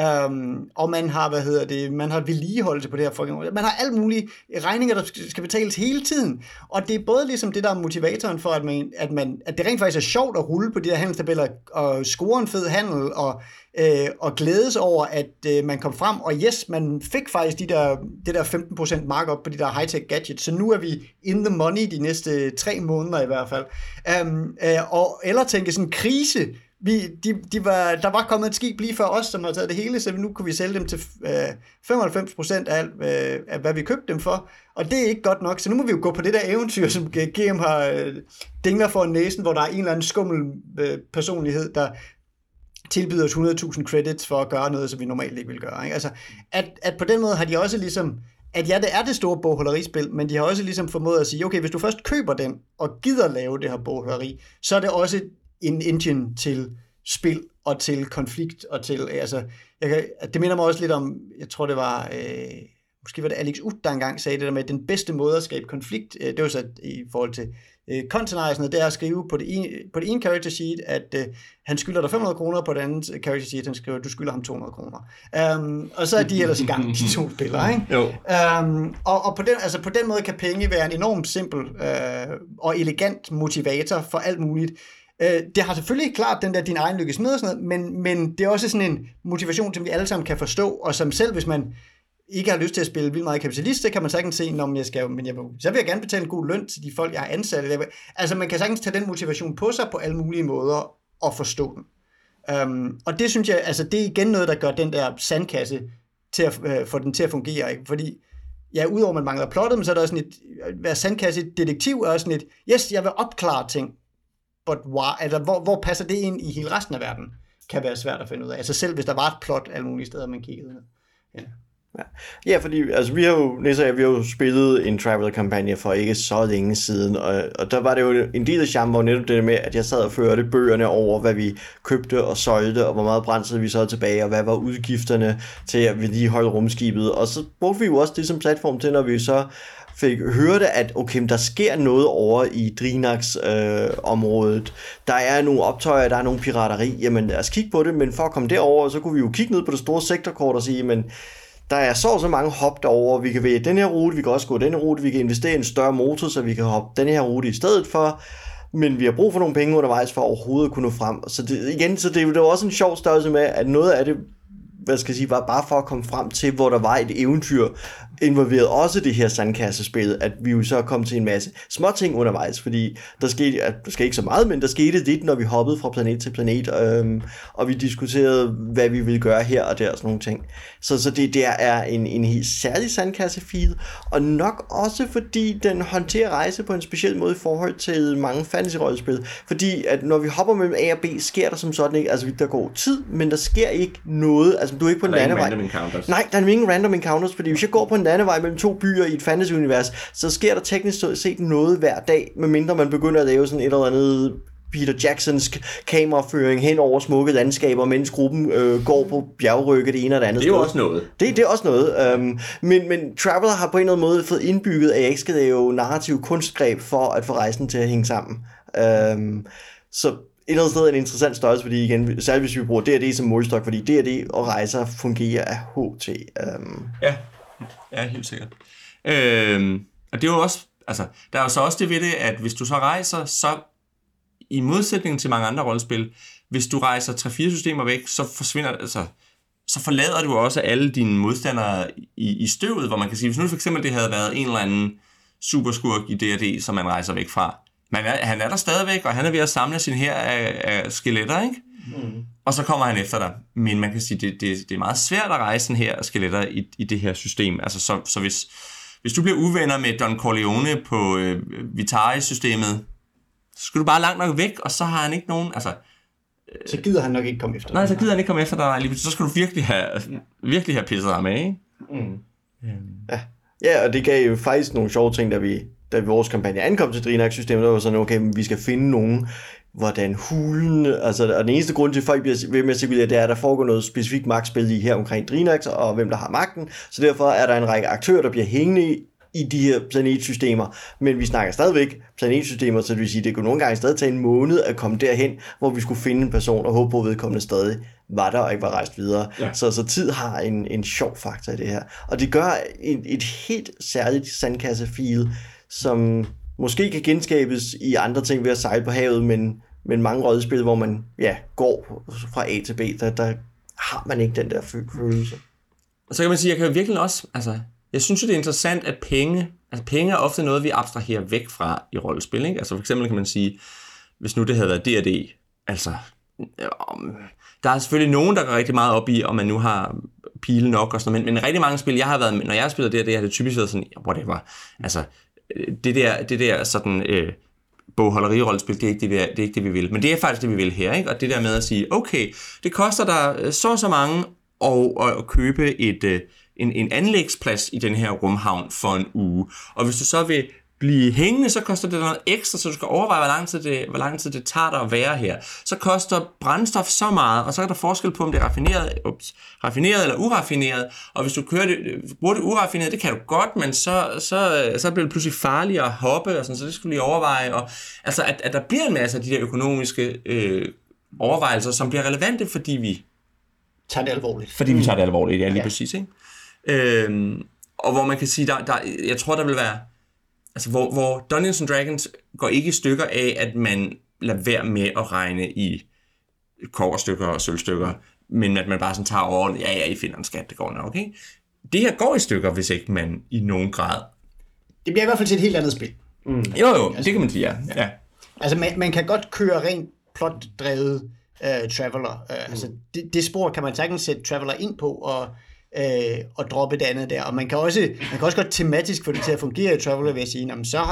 Um, og man har, hvad hedder det, man har vedligeholdelse på det her fucking Man har alle mulige regninger, der skal betales hele tiden. Og det er både ligesom det, der er motivatoren for, at, man, at, man, at det rent faktisk er sjovt at rulle på de her handelstabeller og score en fed handel og, øh, og glædes over, at øh, man kom frem. Og yes, man fik faktisk de der, det der 15% markup på de der high-tech gadgets, så nu er vi in the money de næste tre måneder i hvert fald. Um, øh, og, eller tænke sådan krise, vi, de, de var, der var kommet et skib lige før os, som har taget det hele, så nu kunne vi sælge dem til øh, 95% af, alt, øh, af, hvad vi købte dem for. Og det er ikke godt nok, så nu må vi jo gå på det der eventyr, som GM har øh, dingler for næsen, hvor der er en eller anden skummel øh, personlighed, der tilbyder os 100.000 credits for at gøre noget, som vi normalt ikke vil gøre. Ikke? Altså, at, at på den måde har de også ligesom, at ja, det er det store bogholderispil, men de har også ligesom formået at sige, okay, hvis du først køber den, og gider lave det her bogholderi, så er det også en engine til spil og til konflikt og til, altså, jeg kan, det minder mig også lidt om, jeg tror det var, øh, måske var det Alex Ut, der engang sagde det der med, at den bedste måde at skabe konflikt, øh, det var så i forhold til øh, content det er at skrive på det, ene, på det ene character sheet, at øh, han skylder dig 500 kroner, på det andet character sheet, han skriver, at du skylder ham 200 kroner. Um, og så er de ellers i gang, de to spillere, ikke? Jo. Um, og, og på, den, altså på den måde kan penge være en enormt simpel øh, og elegant motivator for alt muligt. Øh, det har selvfølgelig klart den der din egen lykkes med og sådan noget, men, men det er også sådan en motivation, som vi alle sammen kan forstå, og som selv hvis man ikke har lyst til at spille vildt meget kapitalist, det kan man sagtens se, når jeg skal, men jeg vil, så vil jeg gerne betale en god løn til de folk, jeg har ansat. Altså man kan sagtens tage den motivation på sig på alle mulige måder og forstå den. Um, og det synes jeg, altså det er igen noget, der gør den der sandkasse til at øh, få den til at fungere, ikke? fordi ja, udover man mangler plottet, men så er der også sådan et, at være sandkasse detektiv er også sådan et, yes, jeg vil opklare ting, but why, altså, hvor, hvor passer det ind i hele resten af verden, kan være svært at finde ud af. Altså selv hvis der var et plot alle mulige steder, man kiggede ned. Ja. Ja. ja, fordi altså, vi har jo, Nisse vi har jo spillet en travel-kampagne for ikke så længe siden, og, og der var det jo en del af charmen, hvor netop det med, at jeg sad og førte bøgerne over, hvad vi købte og solgte, og hvor meget brændsel vi så havde tilbage, og hvad var udgifterne til at vedligeholde rumskibet, og så brugte vi jo også det som platform til, når vi så fik hørte, at okay, der sker noget over i Drinax øh, området. Der er nogle optøjer, der er nogle pirateri. Jamen lad os kigge på det, men for at komme derover, så kunne vi jo kigge ned på det store sektorkort og sige, men der er så så mange hop derover. Vi kan vælge den her rute, vi kan også gå den her rute, vi kan investere i en større motor, så vi kan hoppe den her rute i stedet for men vi har brug for nogle penge undervejs for overhovedet at kunne nå frem. Så det, igen, så det, det var også en sjov størrelse med, at noget af det hvad skal jeg sige, var bare for at komme frem til, hvor der var et eventyr, involverede også det her sandkassespil, at vi jo så kom til en masse små ting undervejs, fordi der skete, at der skete ikke så meget, men der skete lidt, når vi hoppede fra planet til planet, øhm, og vi diskuterede, hvad vi ville gøre her og der og sådan nogle ting. Så, så det der er en, en helt særlig sandkassefil, og nok også fordi den håndterer rejse på en speciel måde i forhold til mange fantasy-rollespil, fordi at når vi hopper mellem A og B, sker der som sådan ikke, altså der går tid, men der sker ikke noget, altså du er ikke på en landevej. Nej, der er ingen random encounters, fordi hvis jeg går på en landevej mellem to byer i et fantasy-univers, så sker der teknisk set noget hver dag, medmindre man begynder at lave sådan et eller andet Peter Jacksons kameraføring hen over smukke landskaber, mens gruppen øh, går på bjergrygge det ene og det andet Det er jo også noget. Det, det er også noget. Um, men, men Traveler har på en eller anden måde fået indbygget, at jeg ikke skal lave narrativ kunstgreb for at få rejsen til at hænge sammen. Um, så et eller andet sted en interessant størrelse, fordi igen, særligt hvis vi bruger D&D som målstok, fordi D&D og rejser fungerer af HT. Um, ja, Ja, helt sikkert. Øhm, og det er jo også, altså, der er jo så også det ved det, at hvis du så rejser, så i modsætning til mange andre rollespil, hvis du rejser 3-4 systemer væk, så forsvinder, altså, så forlader du også alle dine modstandere i, i støvet, hvor man kan sige, hvis nu for eksempel det havde været en eller anden superskurk i D&D, som man rejser væk fra, men han er der stadigvæk, og han er ved at samle sin her af, af skeletter, ikke? Mm. Og så kommer han efter dig. Men man kan sige, det, det, det er meget svært at rejse sådan her skeletter i, i det her system. Altså, så, så hvis, hvis du bliver uvenner med Don Corleone på øh, Vitari-systemet, så skal du bare langt nok væk, og så har han ikke nogen... Altså, øh, så gider han nok ikke komme efter dig. Nej, så gider han ikke komme efter dig. Så skal du virkelig have, virkelig have pisset ham af, ikke? Mm. Ja. ja, og det gav jo faktisk nogle sjove ting, da vi da vores kampagne ankom til Drinax-systemet, der var sådan, okay, vi skal finde nogen, hvordan hulen, altså, og den eneste grund til, at folk bliver ved med at sige, det er, at der foregår noget specifikt magtspil i her omkring Drinax, og hvem der har magten, så derfor er der en række aktører, der bliver hængende i de her planetsystemer, men vi snakker stadigvæk planetsystemer, så det vil sige, det kunne nogle gange stadig tage en måned at komme derhen, hvor vi skulle finde en person og håbe på, at vedkommende stadig var der og ikke var rejst videre. Ja. Så, så tid har en, en sjov faktor i det her. Og det gør et, et helt særligt sandkasse-feel, som måske kan genskabes i andre ting ved at sejle på havet, men, men mange rollespil, hvor man ja, går fra A til B, der, der har man ikke den der følelse. Og så kan man sige, jeg kan jo virkelig også, altså, jeg synes jo, det er interessant, at penge, altså penge er ofte noget, vi abstraherer væk fra i rollespil, ikke? Altså for eksempel kan man sige, hvis nu det havde været D&D, altså, der er selvfølgelig nogen, der går rigtig meget op i, om man nu har pile nok og sådan noget, men, men rigtig mange spil, jeg har været med, når jeg har spillet D&D, har det typisk været sådan, whatever, altså, det der, det der sådan, øh, bogholderirollespil, det er, ikke det, vi, det er ikke det, vi vil. Men det er faktisk det, vi vil her, ikke? Og det der med at sige, okay, det koster dig øh, så så mange at, at købe et, øh, en, en anlægsplads i den her rumhavn for en uge. Og hvis du så vil blive hængende, så koster det noget ekstra, så du skal overveje, hvor lang tid det, hvor lang tid det tager dig at være her. Så koster brændstof så meget, og så er der forskel på, om det er raffineret, ups, raffineret eller uraffineret. Og hvis du kører det, bruger det uraffineret, det kan du godt, men så, så, så bliver det pludselig farligt at hoppe, og sådan, så det skulle lige overveje. Og, altså, at, at der bliver en masse af de der økonomiske øh, overvejelser, som bliver relevante, fordi vi tager det alvorligt. Fordi vi tager det alvorligt, ja, lige ja. præcis. Ikke? Øhm, og hvor man kan sige, der, der, jeg tror, der vil være altså hvor, hvor Dungeons and Dragons går ikke i stykker af, at man lader være med at regne i koverstykker og sølvstykker, men at man bare sådan tager over, ja, ja, I finder en skat, det går nok, okay? Det her går i stykker, hvis ikke man i nogen grad... Det bliver i hvert fald til et helt andet spil. Mm. Jo, jo, altså, det kan man sige, ja. ja. Altså, man, man kan godt køre rent plot-drevet uh, Traveler. Uh, mm. Altså, det, det spor kan man sagtens sætte Traveler ind på, og øh, og droppe det andet der. Og man kan, også, man kan også godt tematisk få det til at fungere i Traveler ved at sige, jamen, så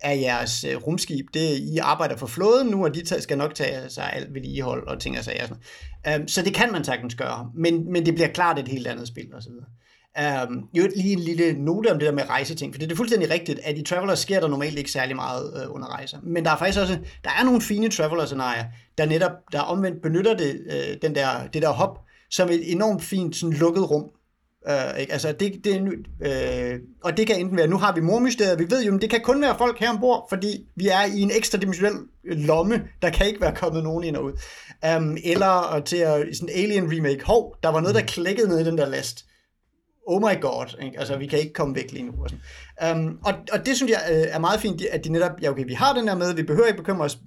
er jeres øh, rumskib, det I arbejder for flåden nu, og de skal nok tage sig alt vedligehold og ting og sager. Sådan. Um, så det kan man sagtens gøre, men, men det bliver klart et helt andet spil og så videre. Um, jo lige en lille note om det der med rejseting, for det er fuldstændig rigtigt, at i Traveller sker der normalt ikke særlig meget øh, under rejser. Men der er faktisk også, der er nogle fine Traveler-scenarier, der netop, der omvendt benytter det, øh, den der, det der hop, som et enormt fint sådan, lukket rum, Uh, ikke? Altså, det, det, uh, og det kan enten være, nu har vi mormysteriet, vi ved jo, men det kan kun være folk her ombord, fordi vi er i en ekstra dimensionel lomme, der kan ikke være kommet nogen ind og ud. Um, eller til at, sådan en alien remake, hov, der var noget, der klækkede ned i den der last. Oh my god, ikke? altså vi kan ikke komme væk lige nu. Og, sådan. Um, og, og det synes jeg uh, er meget fint, at de netop, ja okay, vi har den der med, vi behøver ikke bekymre os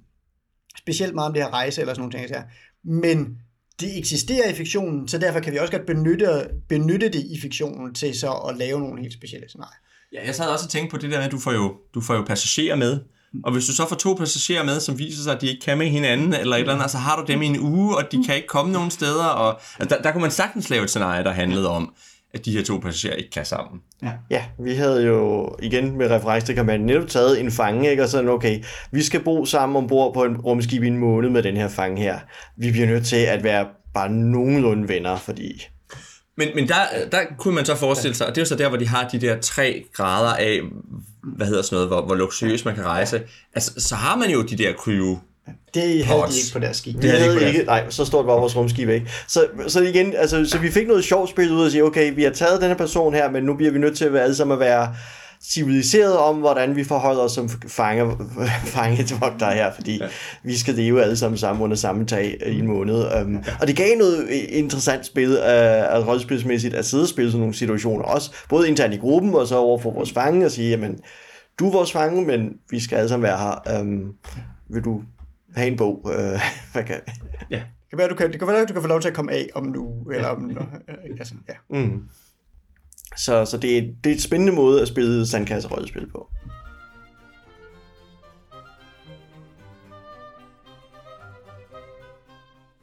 specielt meget om det her rejse eller sådan nogle ting, men det eksisterer i fiktionen, så derfor kan vi også godt benytte, benytte det i fiktionen til så at lave nogle helt specielle scenarier. Ja, jeg sad også og tænkte på det der med, at du får jo, du får jo passagerer med, og hvis du så får to passagerer med, som viser sig, at de ikke kan med hinanden, eller et eller andet, så har du dem i en uge, og de kan ikke komme nogen steder, og altså, der, der kunne man sagtens lave et scenarie, der handlede om, at de her to passagerer ikke kan sammen. Ja. ja, vi havde jo igen med reference til kampagnen netop taget en fange, ikke? og sådan, okay, vi skal bo sammen ombord på en rumskib i en måned med den her fange her. Vi bliver nødt til at være bare nogenlunde venner, fordi... Men, men der, der kunne man så forestille sig, og det er jo så der, hvor de har de der tre grader af, hvad hedder sådan noget, hvor, hvor luksuriøst man kan rejse. Altså, så har man jo de der crew det havde de ikke på deres skib. Det havde de ikke. Nej, så stort var vores rumskib ikke. Så, så igen, altså, så vi fik noget sjovt spil ud og sige, okay, vi har taget den her person her, men nu bliver vi nødt til at være alle sammen at være civiliseret om, hvordan vi forholder os som fange, <laughs> fangetvogter her, fordi ja. vi skal leve alle sammen sammen under samme tag i en måned. Um, ja. Og det gav noget interessant spil af, af rollespilsmæssigt at sidde og spille sådan nogle situationer også, både internt i gruppen og så over for vores fange og sige, jamen, du er vores fange, men vi skal alle sammen være her. Um, vil du have en bog? Uh, <laughs> hvad kan Ja. Det kan være, du kan, det kan være, du kan få lov til at komme af om nu, eller om, <laughs> altså, ja. Mm. Så, så det, er, det er et spændende måde at spille sandkasse-rollespil på.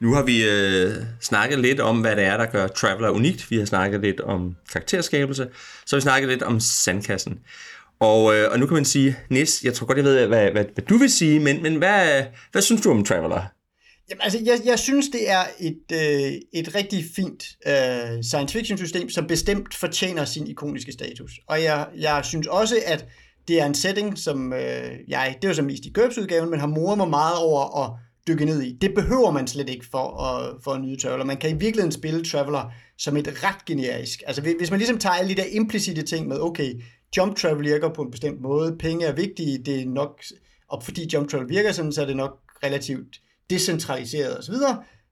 Nu har vi øh, snakket lidt om, hvad det er, der gør Traveler unikt. Vi har snakket lidt om karakterskabelse. Så har vi snakket lidt om sandkassen. Og, øh, og nu kan man sige, Nis, jeg tror godt, jeg ved, hvad, hvad, hvad du vil sige, men, men hvad, hvad synes du om Traveler? Jamen, altså, jeg, jeg synes, det er et, øh, et rigtig fint øh, science fiction system, som bestemt fortjener sin ikoniske status. Og jeg, jeg synes også, at det er en setting, som øh, jeg, det var så mest i købsudgaven, men har moret mig meget over at dykke ned i. Det behøver man slet ikke for at, for at nyde Traveler. Man kan i virkeligheden spille Traveler som et ret generisk. Altså hvis man ligesom tager alle de der implicite ting med, okay, jump travel virker på en bestemt måde, penge er vigtige, det er nok, og fordi jump travel virker sådan, så er det nok relativt decentraliseret osv.,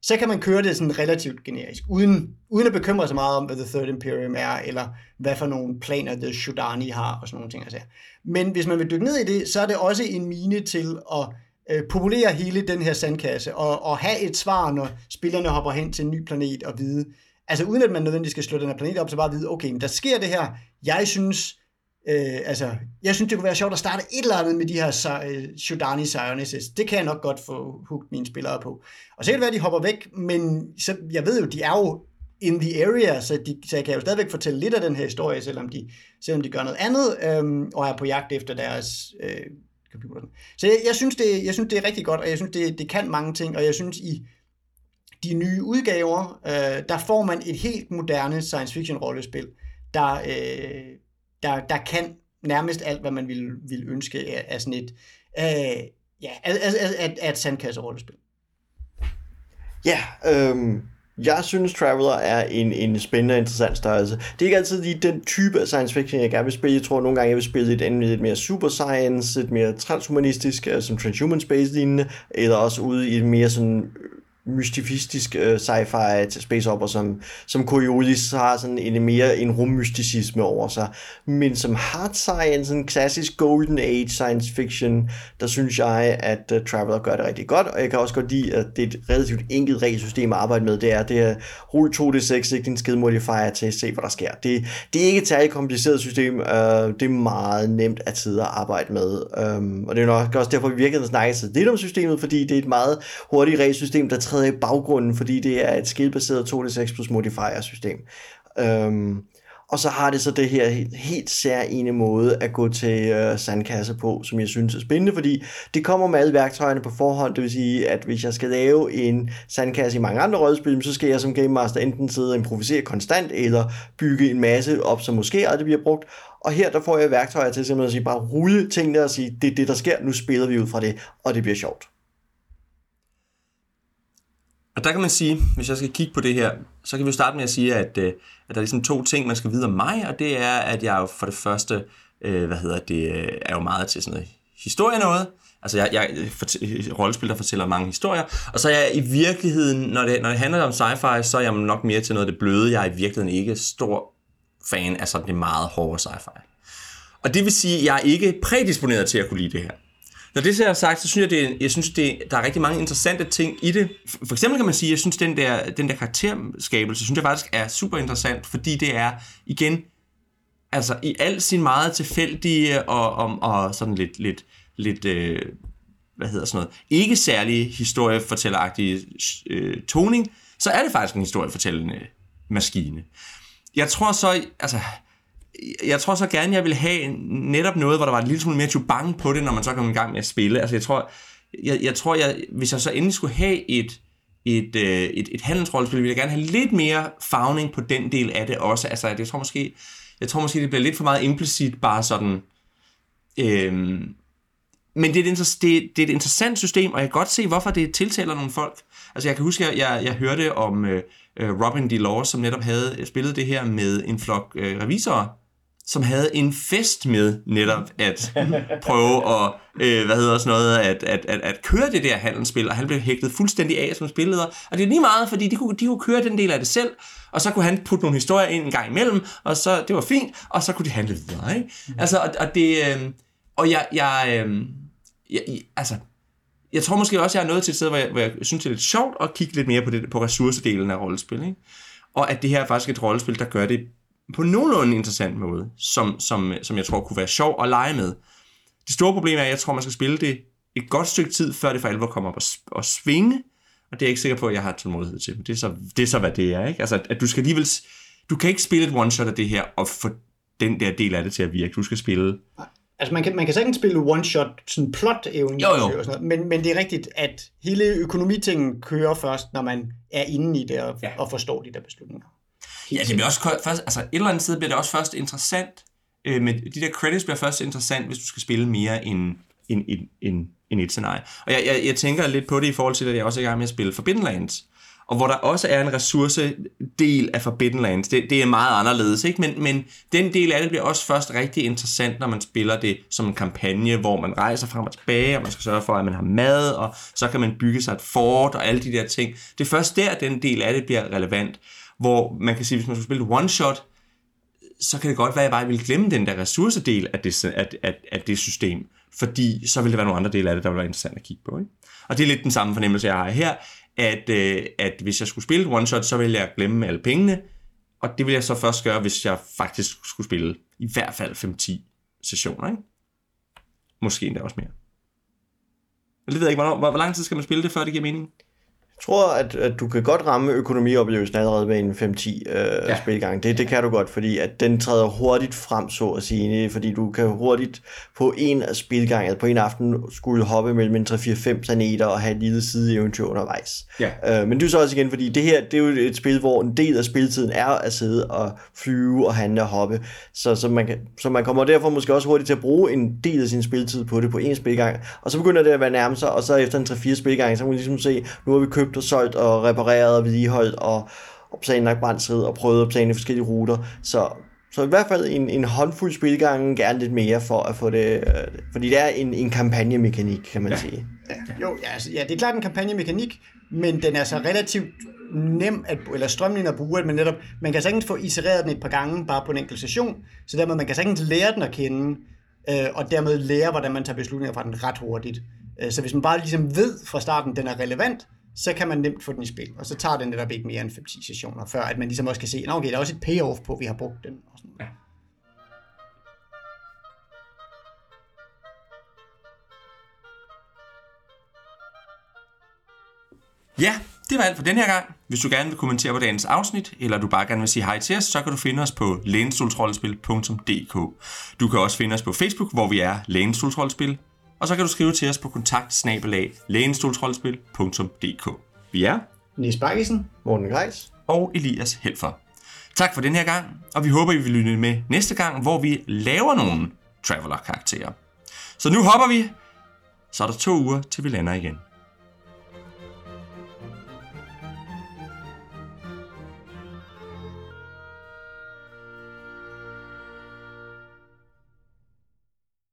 så kan man køre det sådan relativt generisk, uden, uden at bekymre sig meget om, hvad The Third Imperium er, eller hvad for nogle planer The Shudani har, og sådan nogle ting. Altså. Men hvis man vil dykke ned i det, så er det også en mine til at øh, populere hele den her sandkasse, og, og have et svar, når spillerne hopper hen til en ny planet og vide, altså uden at man nødvendigvis skal slå den her planet op, så bare vide, okay, men der sker det her, jeg synes, øh, altså, jeg synes, det kunne være sjovt at starte et eller andet med de her uh, Shodani Sionesis. Det kan jeg nok godt få hugt mine spillere på. Og så kan det være, at de hopper væk, men så, jeg ved jo, de er jo in the area, så, de, så jeg kan jo stadigvæk fortælle lidt af den her historie, selvom de, selvom de gør noget andet, øh, og er på jagt efter deres øh, computer. Så jeg, jeg, synes, det, jeg synes, det er rigtig godt, og jeg synes, det, det kan mange ting, og jeg synes, i de nye udgaver, øh, der får man et helt moderne science fiction rollespil, der, øh, der, der kan nærmest alt, hvad man ville, ville ønske af, af sådan et, øh, ja, af, af, af, af et sandkasse-rollespil. Ja, øhm, jeg synes Traveler er en, en spændende og interessant størrelse. Det er ikke altid lige den type af science fiction, jeg gerne vil spille. Jeg tror nogle gange, jeg vil spille et andet lidt mere super science, lidt mere transhumanistisk, øh, som Transhuman Space lignende, eller også ude i et mere sådan mystifistisk øh, sci-fi space opera, som, som Coriolis har sådan en mere en rummysticisme over sig. Men som hard science, en klassisk golden age science fiction, der synes jeg, at øh, uh, Traveler gør det rigtig godt, og jeg kan også godt lide, at det er et relativt enkelt regelsystem at arbejde med. Det er, det er rulle 2d6, ikke din skid modifier til at se, hvad der sker. Det, det er ikke et særligt kompliceret system, uh, det er meget nemt at sidde og arbejde med. Um, og det er nok også derfor, vi virkelig snakker lidt om systemet, fordi det er et meget hurtigt regelsystem, der træder træder i baggrunden, fordi det er et skillbaseret 2D6 plus modifier system. Øhm, og så har det så det her helt, helt særlige måde at gå til øh, sandkasse på, som jeg synes er spændende, fordi det kommer med alle værktøjerne på forhånd. Det vil sige, at hvis jeg skal lave en sandkasse i mange andre rollespil, så skal jeg som Game Master enten sidde og improvisere konstant, eller bygge en masse op, som måske aldrig bliver brugt. Og her der får jeg værktøjer til simpelthen at sige, bare rulle tingene og sige, det er det, der sker, nu spiller vi ud fra det, og det bliver sjovt. Og der kan man sige, hvis jeg skal kigge på det her, så kan vi jo starte med at sige, at, øh, at der er ligesom to ting, man skal vide om mig, og det er, at jeg jo for det første, øh, hvad hedder det, øh, er jo meget til sådan noget historie noget. Altså jeg, jeg rollespil, der fortæller mange historier. Og så er jeg i virkeligheden, når det, når det handler om sci-fi, så er jeg nok mere til noget af det bløde. Jeg er i virkeligheden ikke stor fan af sådan det meget hårde sci-fi. Og det vil sige, at jeg er ikke prædisponeret til at kunne lide det her. Når det ser er sagt, så synes jeg, det, jeg synes, det, der er rigtig mange interessante ting i det. For eksempel kan man sige, at jeg synes, den der, den der karakterskabelse, synes jeg faktisk er super interessant, fordi det er, igen, altså i al sin meget tilfældige og, og, og sådan lidt, lidt, lidt øh, hvad hedder sådan noget, ikke særlig historiefortælleragtige øh, toning, så er det faktisk en historiefortællende maskine. Jeg tror så, altså, jeg tror så gerne, jeg vil have netop noget, hvor der var en lille smule mere bange på det, når man så kom i gang med at spille. Altså jeg tror, jeg, jeg tror, jeg, hvis jeg så endelig skulle have et, et, øh, et, et handelsrollespil, ville jeg gerne have lidt mere fagning på den del af det også. Altså jeg tror måske, jeg tror måske, det bliver lidt for meget implicit, bare sådan... Øhm, men det er, et, det, det er et interessant system, og jeg kan godt se, hvorfor det tiltaler nogle folk. Altså jeg kan huske, at jeg, jeg, jeg hørte om øh, øh Robin D. Law, som netop havde spillet det her med en flok øh, revisorer, som havde en fest med netop at prøve at, øh, hvad hedder sådan noget, at, at, at, at køre det der handelsspil, og han blev hægtet fuldstændig af som spilleder. Og det er lige meget, fordi de kunne, de kunne køre den del af det selv, og så kunne han putte nogle historier ind en gang imellem, og så, det var fint, og så kunne de handle videre, ikke? Altså, og, og det, øh, og jeg, jeg, øh, jeg, altså, jeg tror måske også, jeg er nået til et sted, hvor jeg, hvor jeg synes, det er lidt sjovt at kigge lidt mere på, det, på ressourcedelen af rollespil, ikke? Og at det her er faktisk et rollespil, der gør det på nogenlunde interessant måde, som, som, som jeg tror kunne være sjov at lege med. Det store problem er, at jeg tror, man skal spille det et godt stykke tid, før det for alvor kommer op og, og svinge, og det er jeg ikke sikker på, at jeg har tålmodighed til. Det er så, det er så hvad det er. Ikke? Altså, at du skal alligevel... Du kan ikke spille et one-shot af det her, og få den der del af det til at virke. Du skal spille... Altså man kan, man kan sagtens spille one-shot, sådan plot eventyr og sådan noget, men, men det er rigtigt, at hele økonomitingen kører først, når man er inde i det og, ja. og forstår de der beslutninger. Ja, det bliver også først, altså et eller andet sted bliver det også først interessant, øh, med de der credits bliver først interessant, hvis du skal spille mere end, end, end, end, end et scenarie. Og jeg, jeg, jeg tænker lidt på det i forhold til, at jeg også er i gang med at spille Forbidden Lands. og hvor der også er en ressourcedel af Forbidden Lands. Det, det er meget anderledes, ikke? Men, men den del af det bliver også først rigtig interessant, når man spiller det som en kampagne, hvor man rejser frem og tilbage, og man skal sørge for, at man har mad, og så kan man bygge sig et fort og alle de der ting. Det er først der, den del af det bliver relevant, hvor man kan sige, hvis man skulle spille one-shot, så kan det godt være, at jeg bare vil glemme den der ressourcedel af det, af, af, af det system, fordi så vil det være nogle andre dele af det, der vil være interessant at kigge på. Ikke? Og det er lidt den samme fornemmelse, jeg har her, at, øh, at hvis jeg skulle spille et one-shot, så ville jeg glemme alle pengene, og det vil jeg så først gøre, hvis jeg faktisk skulle spille i hvert fald 5-10 sessioner. Ikke? Måske endda også mere. Jeg ved ikke, hvor, hvor, hvor lang tid skal man spille det, før det giver mening? Jeg tror, at, at du kan godt ramme økonomioplevelsen allerede med en 5-10 øh, ja. spilgang. Det, det kan du godt, fordi at den træder hurtigt frem, så at sige. Fordi du kan hurtigt på en spilgang, altså på en aften, skulle hoppe mellem en 3-4-5 planeter og have et lille side eventyr undervejs. Ja. Øh, men det er så også igen, fordi det her, det er jo et spil, hvor en del af spilletiden er at sidde og flyve og handle og hoppe. Så, så, man, kan, så man kommer derfor måske også hurtigt til at bruge en del af sin spilletid på det på en spilgang. Og så begynder det at være nærmest sig, og så efter en 3-4 spilgang, så kan man ligesom se, nu har vi købt og solgt og repareret og vedligeholdt og, og planlagt brændstid og prøvet at planlægge forskellige ruter. Så, så i hvert fald en, en håndfuld spilgange, gerne lidt mere for at få det, øh, fordi det er en, en kampagnemekanik, kan man ja. sige. Ja. Jo, ja, altså, ja, det er klart en kampagnemekanik, men den er så relativt nem at, eller strømlignet at bruge, at man netop, man kan sagtens få isereret den et par gange bare på en enkelt session, så dermed man kan sagtens lære den at kende, øh, og dermed lære, hvordan man tager beslutninger fra den ret hurtigt. Øh, så hvis man bare ligesom ved fra starten, den er relevant, så kan man nemt få den i spil, og så tager den netop ikke mere end 5-10 sessioner, før at man ligesom også kan se, at okay, der er også et payoff på, at vi har brugt den. Og sådan. Ja. Ja, det var alt for den her gang. Hvis du gerne vil kommentere på dagens afsnit, eller du bare gerne vil sige hej til os, så kan du finde os på lænestolsrollespil.dk. Du kan også finde os på Facebook, hvor vi er Lænestolsrollespil, og så kan du skrive til os på kontakt Vi er Nis Bakkesen, Morten Greis og Elias Helfer. Tak for den her gang, og vi håber, I vil lytte med næste gang, hvor vi laver nogle Traveler-karakterer. Så nu hopper vi, så er der to uger, til vi lander igen.